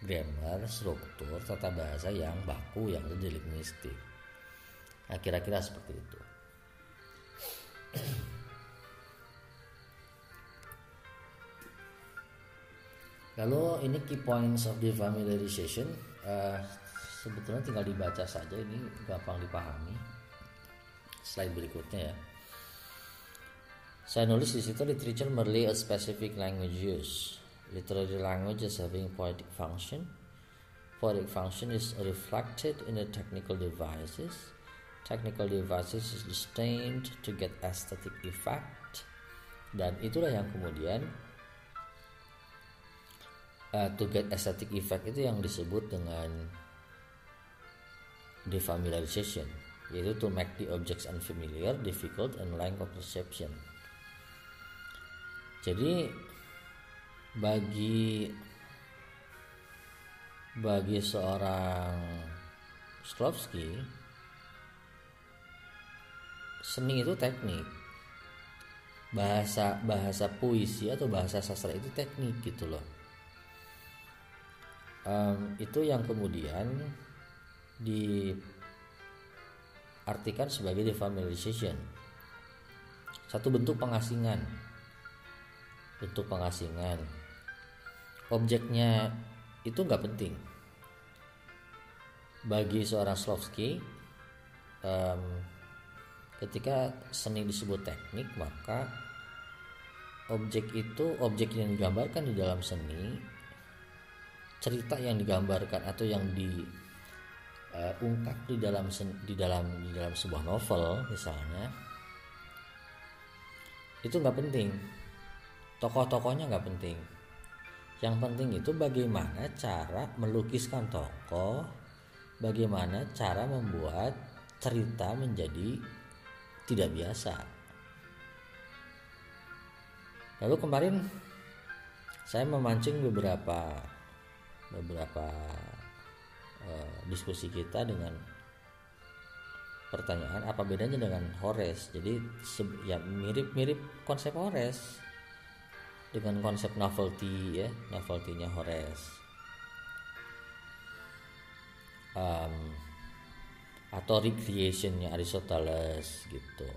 grammar struktur tata bahasa yang baku yang ada linguistik nah kira-kira seperti itu. Lalu ini key points of the familiarization uh, sebetulnya tinggal dibaca saja ini gampang dipahami. Slide berikutnya ya saya nulis di situ literature merely a specific language use. Literary language is having poetic function. Poetic function is reflected in the technical devices. Technical devices is sustained to get aesthetic effect. Dan itulah yang kemudian uh, to get aesthetic effect itu yang disebut dengan defamiliarization yaitu to make the objects unfamiliar, difficult, and lack of perception. Jadi bagi bagi seorang Slowski seni itu teknik. Bahasa bahasa puisi atau bahasa sastra itu teknik gitu loh. Um, itu yang kemudian diartikan sebagai defamiliarization satu bentuk pengasingan bentuk pengasingan. Objeknya itu nggak penting. Bagi seorang Slovsky um, ketika seni disebut teknik maka objek itu objek yang digambarkan di dalam seni cerita yang digambarkan atau yang diungkap uh, di dalam di dalam di dalam sebuah novel misalnya itu nggak penting tokoh-tokohnya nggak penting yang penting itu bagaimana cara melukiskan tokoh bagaimana cara membuat cerita menjadi tidak biasa. Lalu kemarin saya memancing beberapa beberapa uh, diskusi kita dengan pertanyaan apa bedanya dengan Horace. Jadi ya mirip-mirip konsep Horace dengan konsep novelty ya, novelty-nya Horace. Um, atau recreationnya Aristoteles gitu.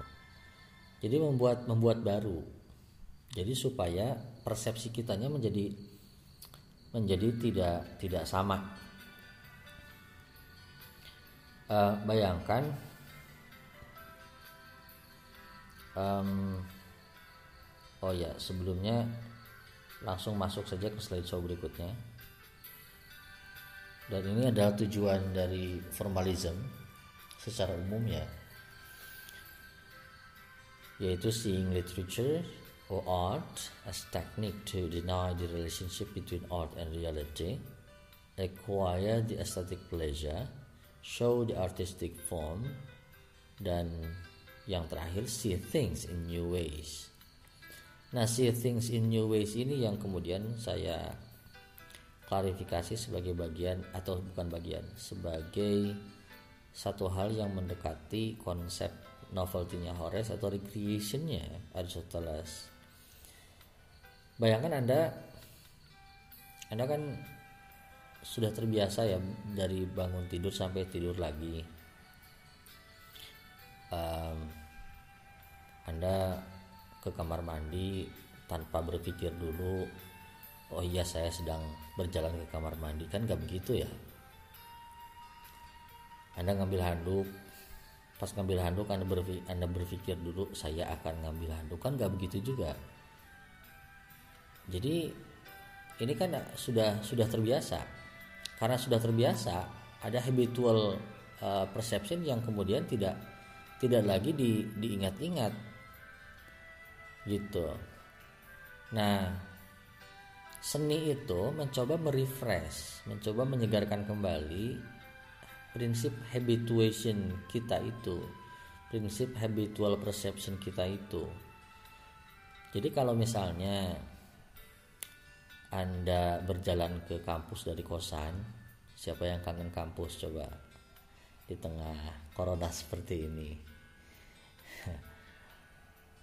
Jadi membuat membuat baru. Jadi supaya persepsi kitanya menjadi menjadi tidak tidak sama. Uh, bayangkan um, oh ya sebelumnya langsung masuk saja ke slide show berikutnya. Dan ini adalah tujuan dari formalism secara umum ya. Yaitu seeing literature or art as technique to deny the relationship between art and reality acquire the aesthetic pleasure show the artistic form dan yang terakhir see things in new ways nah see things in new ways ini yang kemudian saya klarifikasi sebagai bagian atau bukan bagian sebagai satu hal yang mendekati konsep novelty-nya Horace atau recreation-nya Aristoteles. Bayangkan Anda Anda kan sudah terbiasa ya dari bangun tidur sampai tidur lagi. Um, anda ke kamar mandi tanpa berpikir dulu, oh iya saya sedang berjalan ke kamar mandi. Kan gak begitu ya? Anda ngambil handuk pas ngambil handuk anda berpikir, anda berpikir dulu saya akan ngambil handuk. Kan nggak begitu juga. Jadi ini kan sudah sudah terbiasa. Karena sudah terbiasa ada habitual uh, perception yang kemudian tidak tidak lagi di, diingat-ingat gitu. Nah seni itu mencoba merefresh mencoba menyegarkan kembali prinsip habituation kita itu prinsip habitual perception kita itu. Jadi kalau misalnya anda berjalan ke kampus dari kosan siapa yang kangen kampus coba di tengah corona seperti ini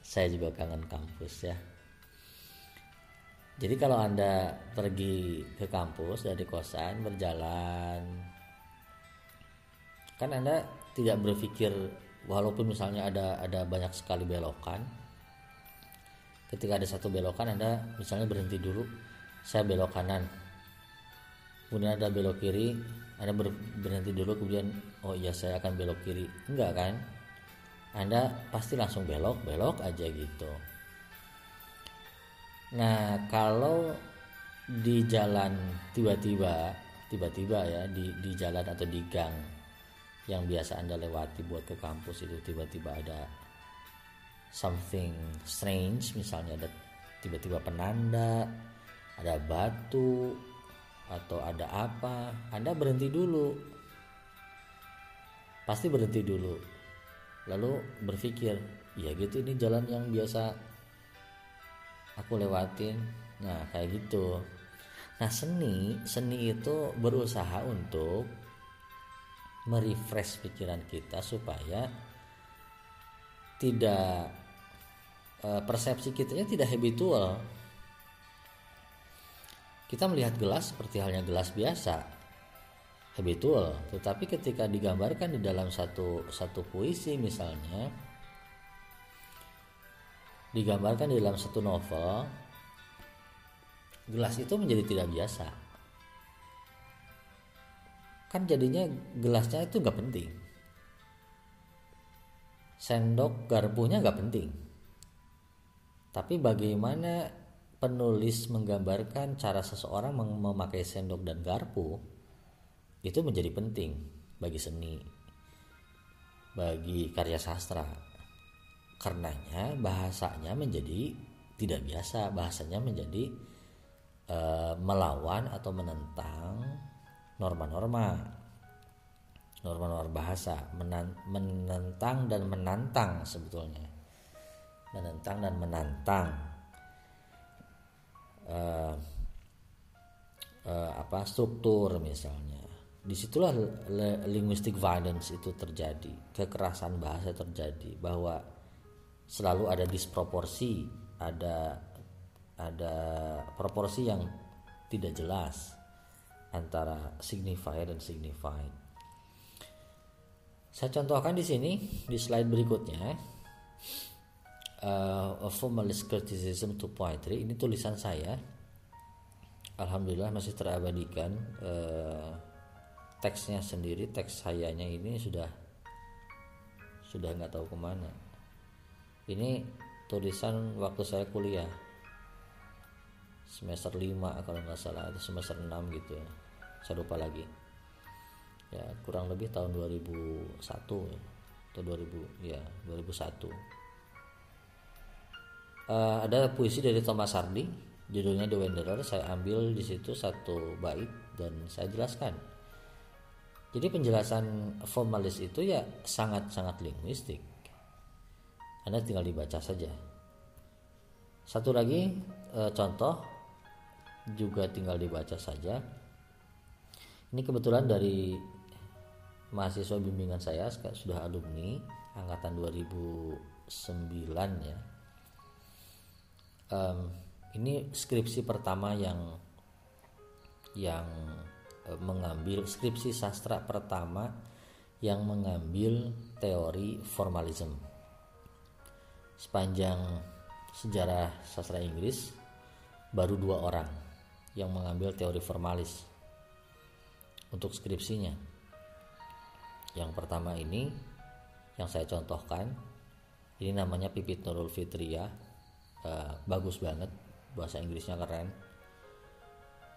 saya juga kangen kampus ya. Jadi kalau anda pergi ke kampus dari kosan berjalan kan anda tidak berpikir walaupun misalnya ada ada banyak sekali belokan ketika ada satu belokan anda misalnya berhenti dulu saya belok kanan. Kemudian ada belok kiri anda ber, berhenti dulu kemudian oh iya saya akan belok kiri. Enggak kan anda pasti langsung belok belok aja gitu. Nah kalau di jalan tiba-tiba tiba-tiba ya di di jalan atau di gang yang biasa anda lewati buat ke kampus itu tiba-tiba ada something strange misalnya ada tiba-tiba penanda ada batu atau ada apa anda berhenti dulu. Pasti berhenti dulu lalu berpikir ya gitu ini jalan yang biasa aku lewatin. Nah kayak gitu. Nah seni seni itu berusaha untuk merefresh pikiran kita supaya tidak eh, persepsi kita tidak habitual. Kita melihat gelas seperti halnya gelas biasa habitual. Tetapi ketika digambarkan di dalam satu satu puisi misalnya digambarkan di dalam satu novel gelas itu menjadi tidak biasa. Kan jadinya gelasnya itu nggak penting. Sendok garpunya nggak penting. Tapi bagaimana penulis menggambarkan cara seseorang memakai sendok dan garpu itu menjadi penting bagi seni bagi karya sastra. Karenanya bahasanya menjadi tidak biasa bahasanya menjadi e, melawan atau menentang norma-norma norma-norma bahasa menentang dan menantang sebetulnya. Menentang dan menantang. Uh, apa struktur misalnya di situlah linguistic violence itu terjadi kekerasan bahasa terjadi bahwa selalu ada disproporsi ada ada proporsi yang tidak jelas antara signifier dan signified. Saya contohkan di sini di slide berikutnya uh, a formalist criticism to poetry ini tulisan saya. Alhamdulillah masih terabadikan uh, teksnya sendiri teks sayanya ini sudah sudah nggak tahu ke mana. Ini tulisan waktu saya kuliah. Semester 5 kalau nggak salah atau semester 6 gitu ya. Saya lupa lagi. Ya kurang lebih tahun 2001 atau 2000 ya 2001 uh, ada puisi dari Thomas Hardy judulnya The Wanderer. Saya ambil di situ satu bait dan saya jelaskan jadi penjelasan formalis itu ya sangat-sangat linguistik. Anda tinggal dibaca saja. Satu lagi uh, contoh juga tinggal dibaca saja. Ini kebetulan dari mahasiswa bimbingan saya sudah alumni angkatan 2009 ya. Um, ini skripsi pertama yang yang mengambil skripsi sastra pertama yang mengambil teori formalism sepanjang sejarah sastra Inggris baru dua orang yang mengambil teori formalis untuk skripsinya. Yang pertama ini yang saya contohkan ini namanya Pipit Nurul Fitria. Uh, bagus banget bahasa Inggrisnya keren.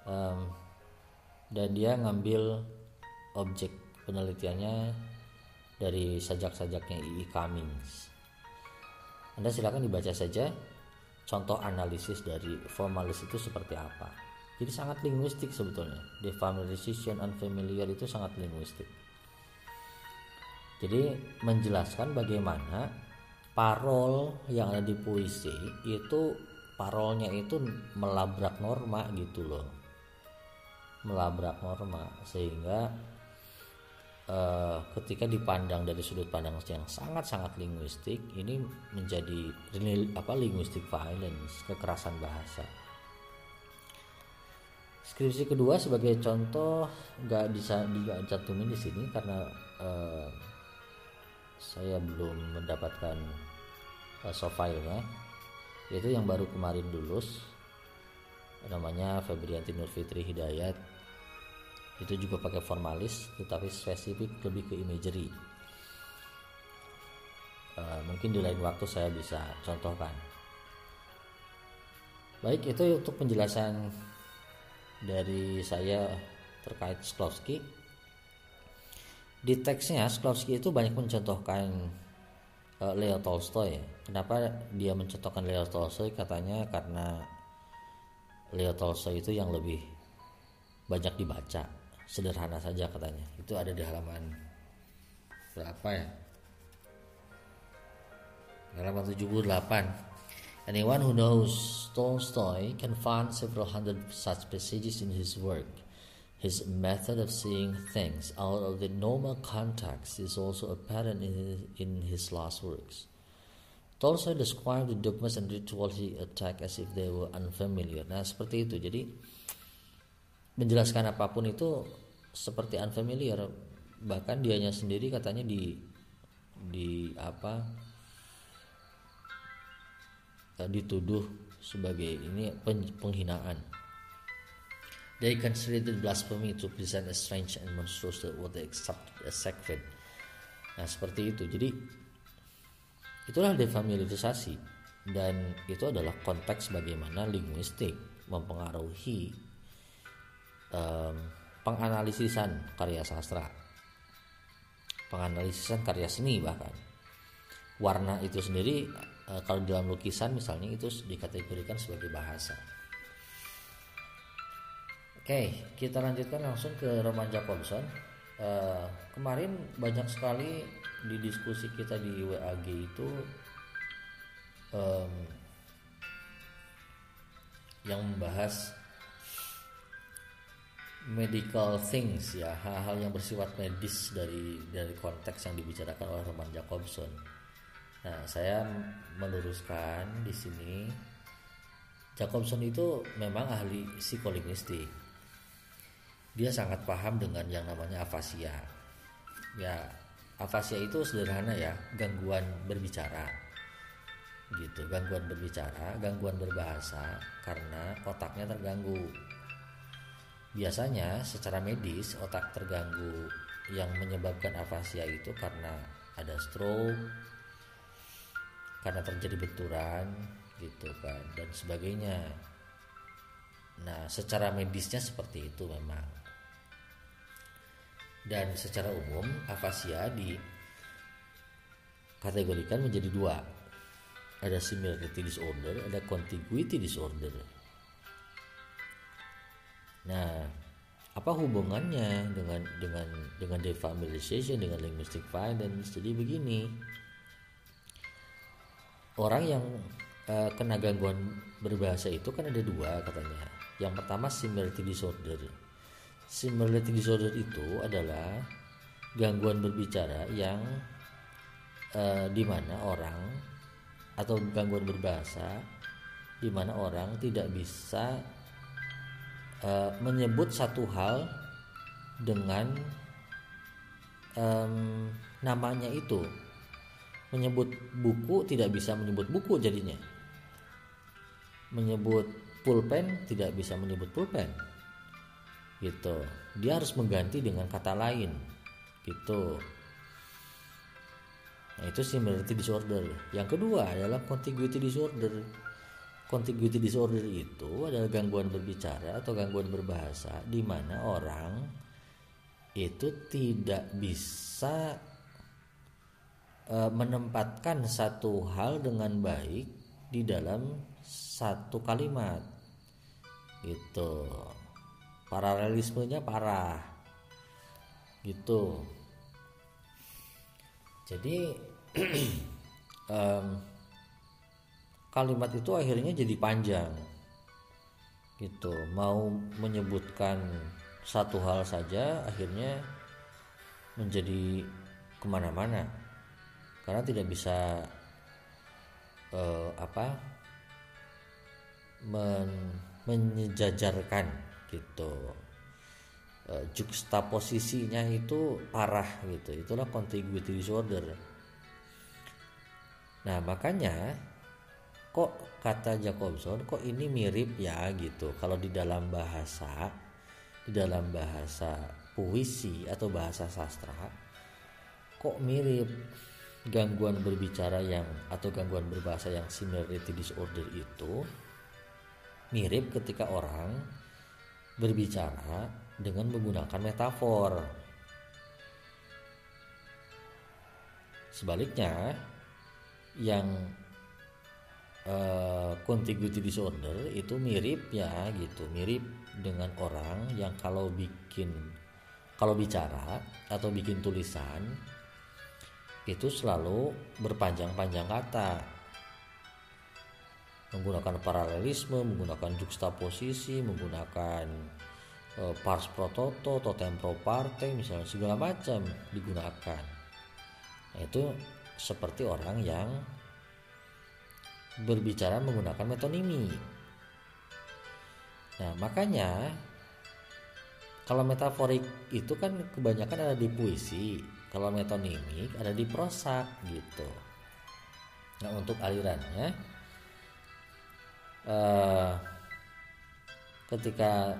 Um, dan dia ngambil objek penelitiannya dari sajak-sajaknya I.I. Cummings. Anda silakan dibaca saja contoh analisis dari formalis itu seperti apa. Jadi sangat linguistik sebetulnya. Defamiliarization unfamiliar itu sangat linguistik. Jadi menjelaskan bagaimana parol yang ada di puisi itu parolnya itu melabrak norma gitu loh melabrak norma sehingga uh, ketika dipandang dari sudut pandang yang sangat-sangat linguistik ini menjadi apa linguistic violence kekerasan bahasa. Skripsi kedua sebagai contoh nggak bisa dicantumin di sini karena uh, saya belum mendapatkan uh, soft filenya. Itu yang baru kemarin lulus namanya Febrianti Nurfitri Hidayat. Itu juga pakai formalis tetapi spesifik lebih ke imagery. Uh, mungkin di lain waktu saya bisa contohkan. Baik itu untuk penjelasan dari saya terkait Shklovsky di teksnya Shklovsky itu banyak mencontohkan uh, Leo Tolstoy. Kenapa dia mencontohkan Leo Tolstoy? Katanya karena Leo Tolstoy itu yang lebih banyak dibaca. Sederhana saja katanya. Itu ada di halaman berapa ya? Halaman 78 anyone who knows Tolstoy can find several hundred such passages in his work. His method of seeing things out of the normal context is also apparent in his, in his last works Tolstoy described the dogmas and rituals he attacked as if they were unfamiliar. Nah, seperti itu. Jadi menjelaskan apa pun itu seperti unfamiliar. Bahkan dianya sendiri katanya di di apa eh, dituduh sebagai ini penghinaan. They considered blasphemy to present a strange and monstrous what they accept as sacred. Nah, seperti itu. Jadi Itulah defamiliarisasi dan itu adalah konteks bagaimana linguistik mempengaruhi um, penganalisisan karya sastra, penganalisisan karya seni bahkan. Warna itu sendiri uh, kalau dalam lukisan misalnya itu dikategorikan sebagai bahasa. Oke, kita lanjutkan langsung ke Roman Jacobson. Uh, kemarin banyak sekali di diskusi kita di WAG itu um, yang membahas medical things ya hal-hal yang bersifat medis dari dari konteks yang dibicarakan oleh Roman Jacobson. Nah, saya meluruskan di sini Jacobson itu memang ahli psikolinguistik. Dia sangat paham dengan yang namanya afasia. Ya, afasia itu sederhana ya gangguan berbicara. Gitu gangguan berbicara gangguan berbahasa karena otaknya terganggu. Biasanya secara medis otak terganggu yang menyebabkan afasia itu karena ada stroke karena terjadi benturan gitu kan dan sebagainya. Nah secara medisnya seperti itu memang dan secara umum afasia dikategorikan menjadi dua. Ada similarity disorder ada contiguity disorder. Nah apa hubungannya dengan dengan dengan defamiliarization dengan linguistic violence? Jadi begini. Orang yang uh, kena gangguan berbahasa itu kan ada dua katanya. Yang pertama similarity disorder Similarity disorder itu adalah gangguan berbicara yang uh, di mana orang atau gangguan berbahasa di mana orang tidak bisa uh, menyebut satu hal dengan um, namanya itu. Menyebut buku tidak bisa menyebut buku jadinya. Menyebut pulpen tidak bisa menyebut pulpen gitu. Dia harus mengganti dengan kata lain. Gitu. Nah itu similarity disorder. Yang kedua adalah contiguity disorder. Contiguity disorder itu adalah gangguan berbicara atau gangguan berbahasa di mana orang itu tidak bisa uh, menempatkan satu hal dengan baik di dalam satu kalimat. Gitu paralelismenya parah. Gitu. Jadi um, kalimat itu akhirnya jadi panjang. Gitu. Mau menyebutkan satu hal saja akhirnya menjadi ke mana-mana. Karena tidak bisa uh, apa men, menyejajarkan gitu. E, juxtaposisinya itu parah gitu. Itulah contiguity disorder. Nah makanya kok kata Jacobson kok ini mirip ya gitu. Kalau di dalam bahasa di dalam bahasa puisi atau bahasa sastra kok mirip gangguan berbicara yang atau gangguan berbahasa yang similarity disorder itu mirip ketika orang berbicara dengan menggunakan metafor. Sebaliknya, yang uh, contiguity disorder itu mirip ya gitu, mirip dengan orang yang kalau bikin kalau bicara atau bikin tulisan itu selalu berpanjang-panjang kata menggunakan paralelisme, menggunakan juxtaposisi, menggunakan e, pars pro toto, totem pro parte, misalnya segala macam digunakan. Nah, itu seperti orang yang berbicara menggunakan metonimi. Nah, makanya kalau metaforik itu kan kebanyakan ada di puisi, kalau metonimik ada di prosa gitu. Nah, untuk alirannya uh, ketika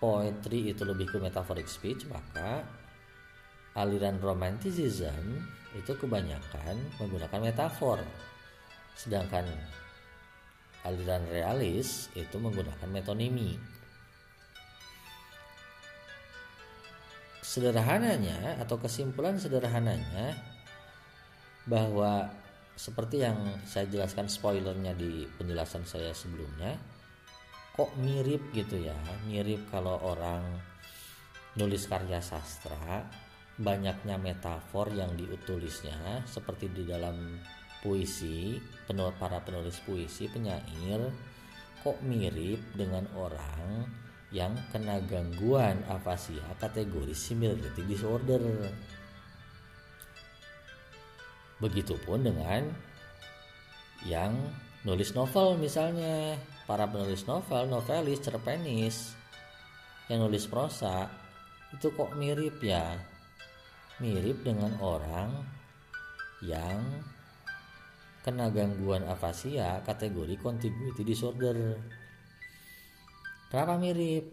poetry itu lebih ke metaphoric speech maka aliran romanticism itu kebanyakan menggunakan metafor. Sedangkan aliran realis itu menggunakan metonimi. Sederhananya atau kesimpulan sederhananya bahwa seperti yang saya jelaskan spoilernya di penjelasan saya sebelumnya kok mirip gitu ya? Mirip kalau orang nulis karya sastra banyaknya metafor yang diutulisnya seperti di dalam puisi penulis para penulis puisi penyair kok mirip dengan orang yang kena gangguan afasia kategori similarity disorder Begitupun dengan yang nulis novel misalnya. Para penulis novel, novelis, cerpenis yang nulis prosa itu kok mirip ya? Mirip dengan orang yang kena gangguan afasia kategori contiguity disorder. Kenapa mirip?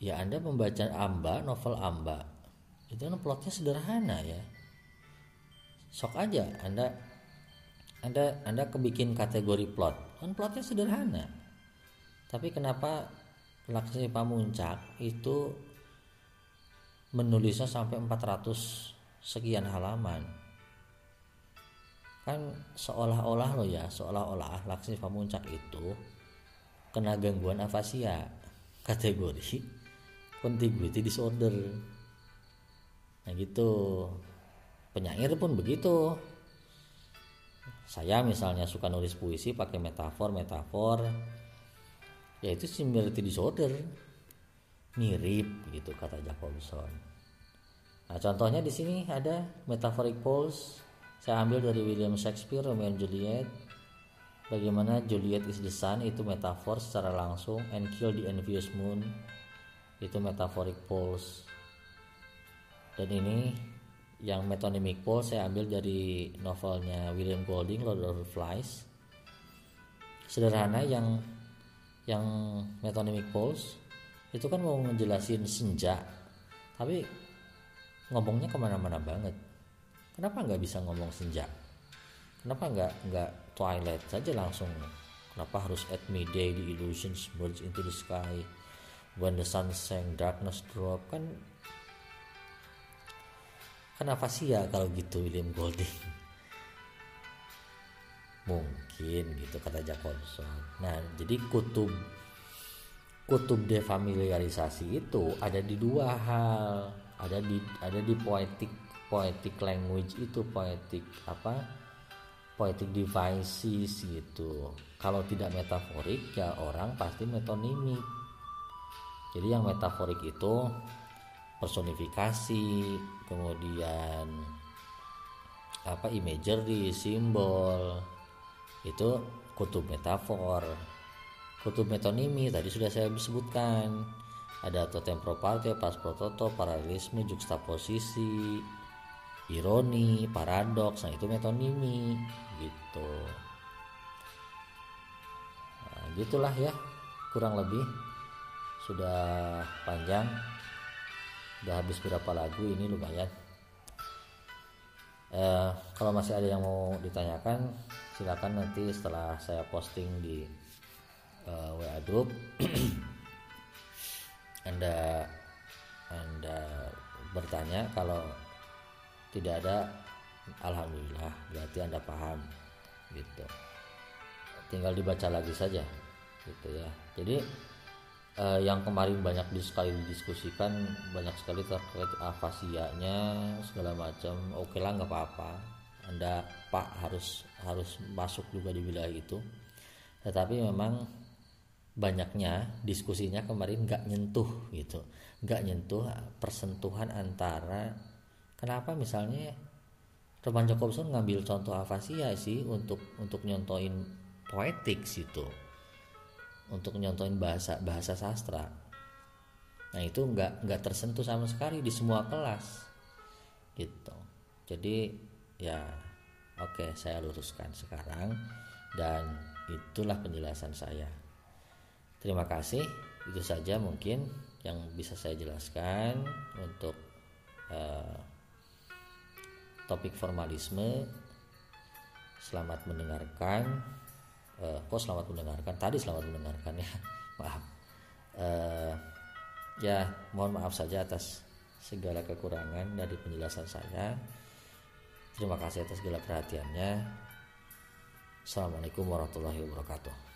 Ya anda membaca Amba novel Amba. Itu kan plotnya sederhana ya sok aja anda anda anda kebikin kategori plot. Kan plotnya sederhana. Tapi kenapa Laksmi Pamuncak itu menulisnya sampai 400 sekian halaman? Kan seolah-olah lo ya seolah-olah Laksmi Pamuncak itu kena gangguan afasia. Kategori contiguity disorder. Nah gitu penyair pun begitu. Saya misalnya suka nulis puisi pakai metafor metafor. Yaitu similarity disorder. Mirip gitu kata Jacobson. Nah contohnya di sini ada metaphoric pose. Saya ambil dari William Shakespeare Romeo and Juliet. Bagaimana Juliet is the sun itu metafor secara langsung and kill the envious moon itu metaphoric pose. Dan ini yang metonymic pole saya ambil dari novelnya William Golding Lord of the Flies. Sederhana yang yang metonymic poles itu kan mau ngejelasin senja tapi ngomongnya ke mana-mana banget. Kenapa nggak bisa ngomong senja? Kenapa nggak nggak twilight saja langsung? Kenapa harus at midday the illusions merge into the sky when the sun sank darkness drop? Kan Kenapa sih ya kalau gitu William Golding? Mungkin gitu kata Jacobson. Nah, jadi kutub kutub defamiliarisasi itu ada di dua hal. Ada di ada di poetic poetic language itu poetic apa? Poetic devices gitu. Kalau tidak metaforik ya orang pasti metonimik. Jadi yang metaforik itu personifikasi kemudian apa imagery simbol itu kutub metafor. Kutub metonimi tadi sudah saya sebutkan. Ada totem proparte pas prototo paralelisme juxtaposisi ironi paradoks nah itu metonimi gitu. Nah, gitulah ya kurang lebih. Sudah panjang udah habis berapa lagu ini lumayan. Eh, kalau masih ada yang mau ditanyakan silakan nanti setelah saya posting di uh, WA group. Anda Anda bertanya kalau tidak ada alhamdulillah berarti Anda paham gitu. Tinggal dibaca lagi saja gitu ya. Jadi eh, yang kemarin banyak sekali didiskusikan banyak sekali terkait afasianya segala macam. Oke lah nggak apa-apa. Anda pak harus harus masuk juga di wilayah itu. Tetapi memang banyaknya diskusinya kemarin nggak nyentuh gitu. Nggak nyentuh persentuhan antara kenapa misalnya Roman Jacobson ngambil contoh afasia sih untuk untuk nyontoin poetik situ untuk nyontoin bahasa bahasa sastra nah itu nggak nggak tersentuh sama sekali di semua kelas gitu jadi ya oke saya luruskan sekarang dan itulah penjelasan saya terima kasih itu saja mungkin yang bisa saya jelaskan untuk uh, topik formalisme. Selamat mendengarkan. Uh, kok selamat mendengarkan? Tadi selamat mendengarkan ya. Maaf. Uh, ya, mohon maaf saja atas segala kekurangan dari penjelasan saya. Terima kasih atas segala perhatiannya. Assalamualaikum warahmatullahi wabarakatuh.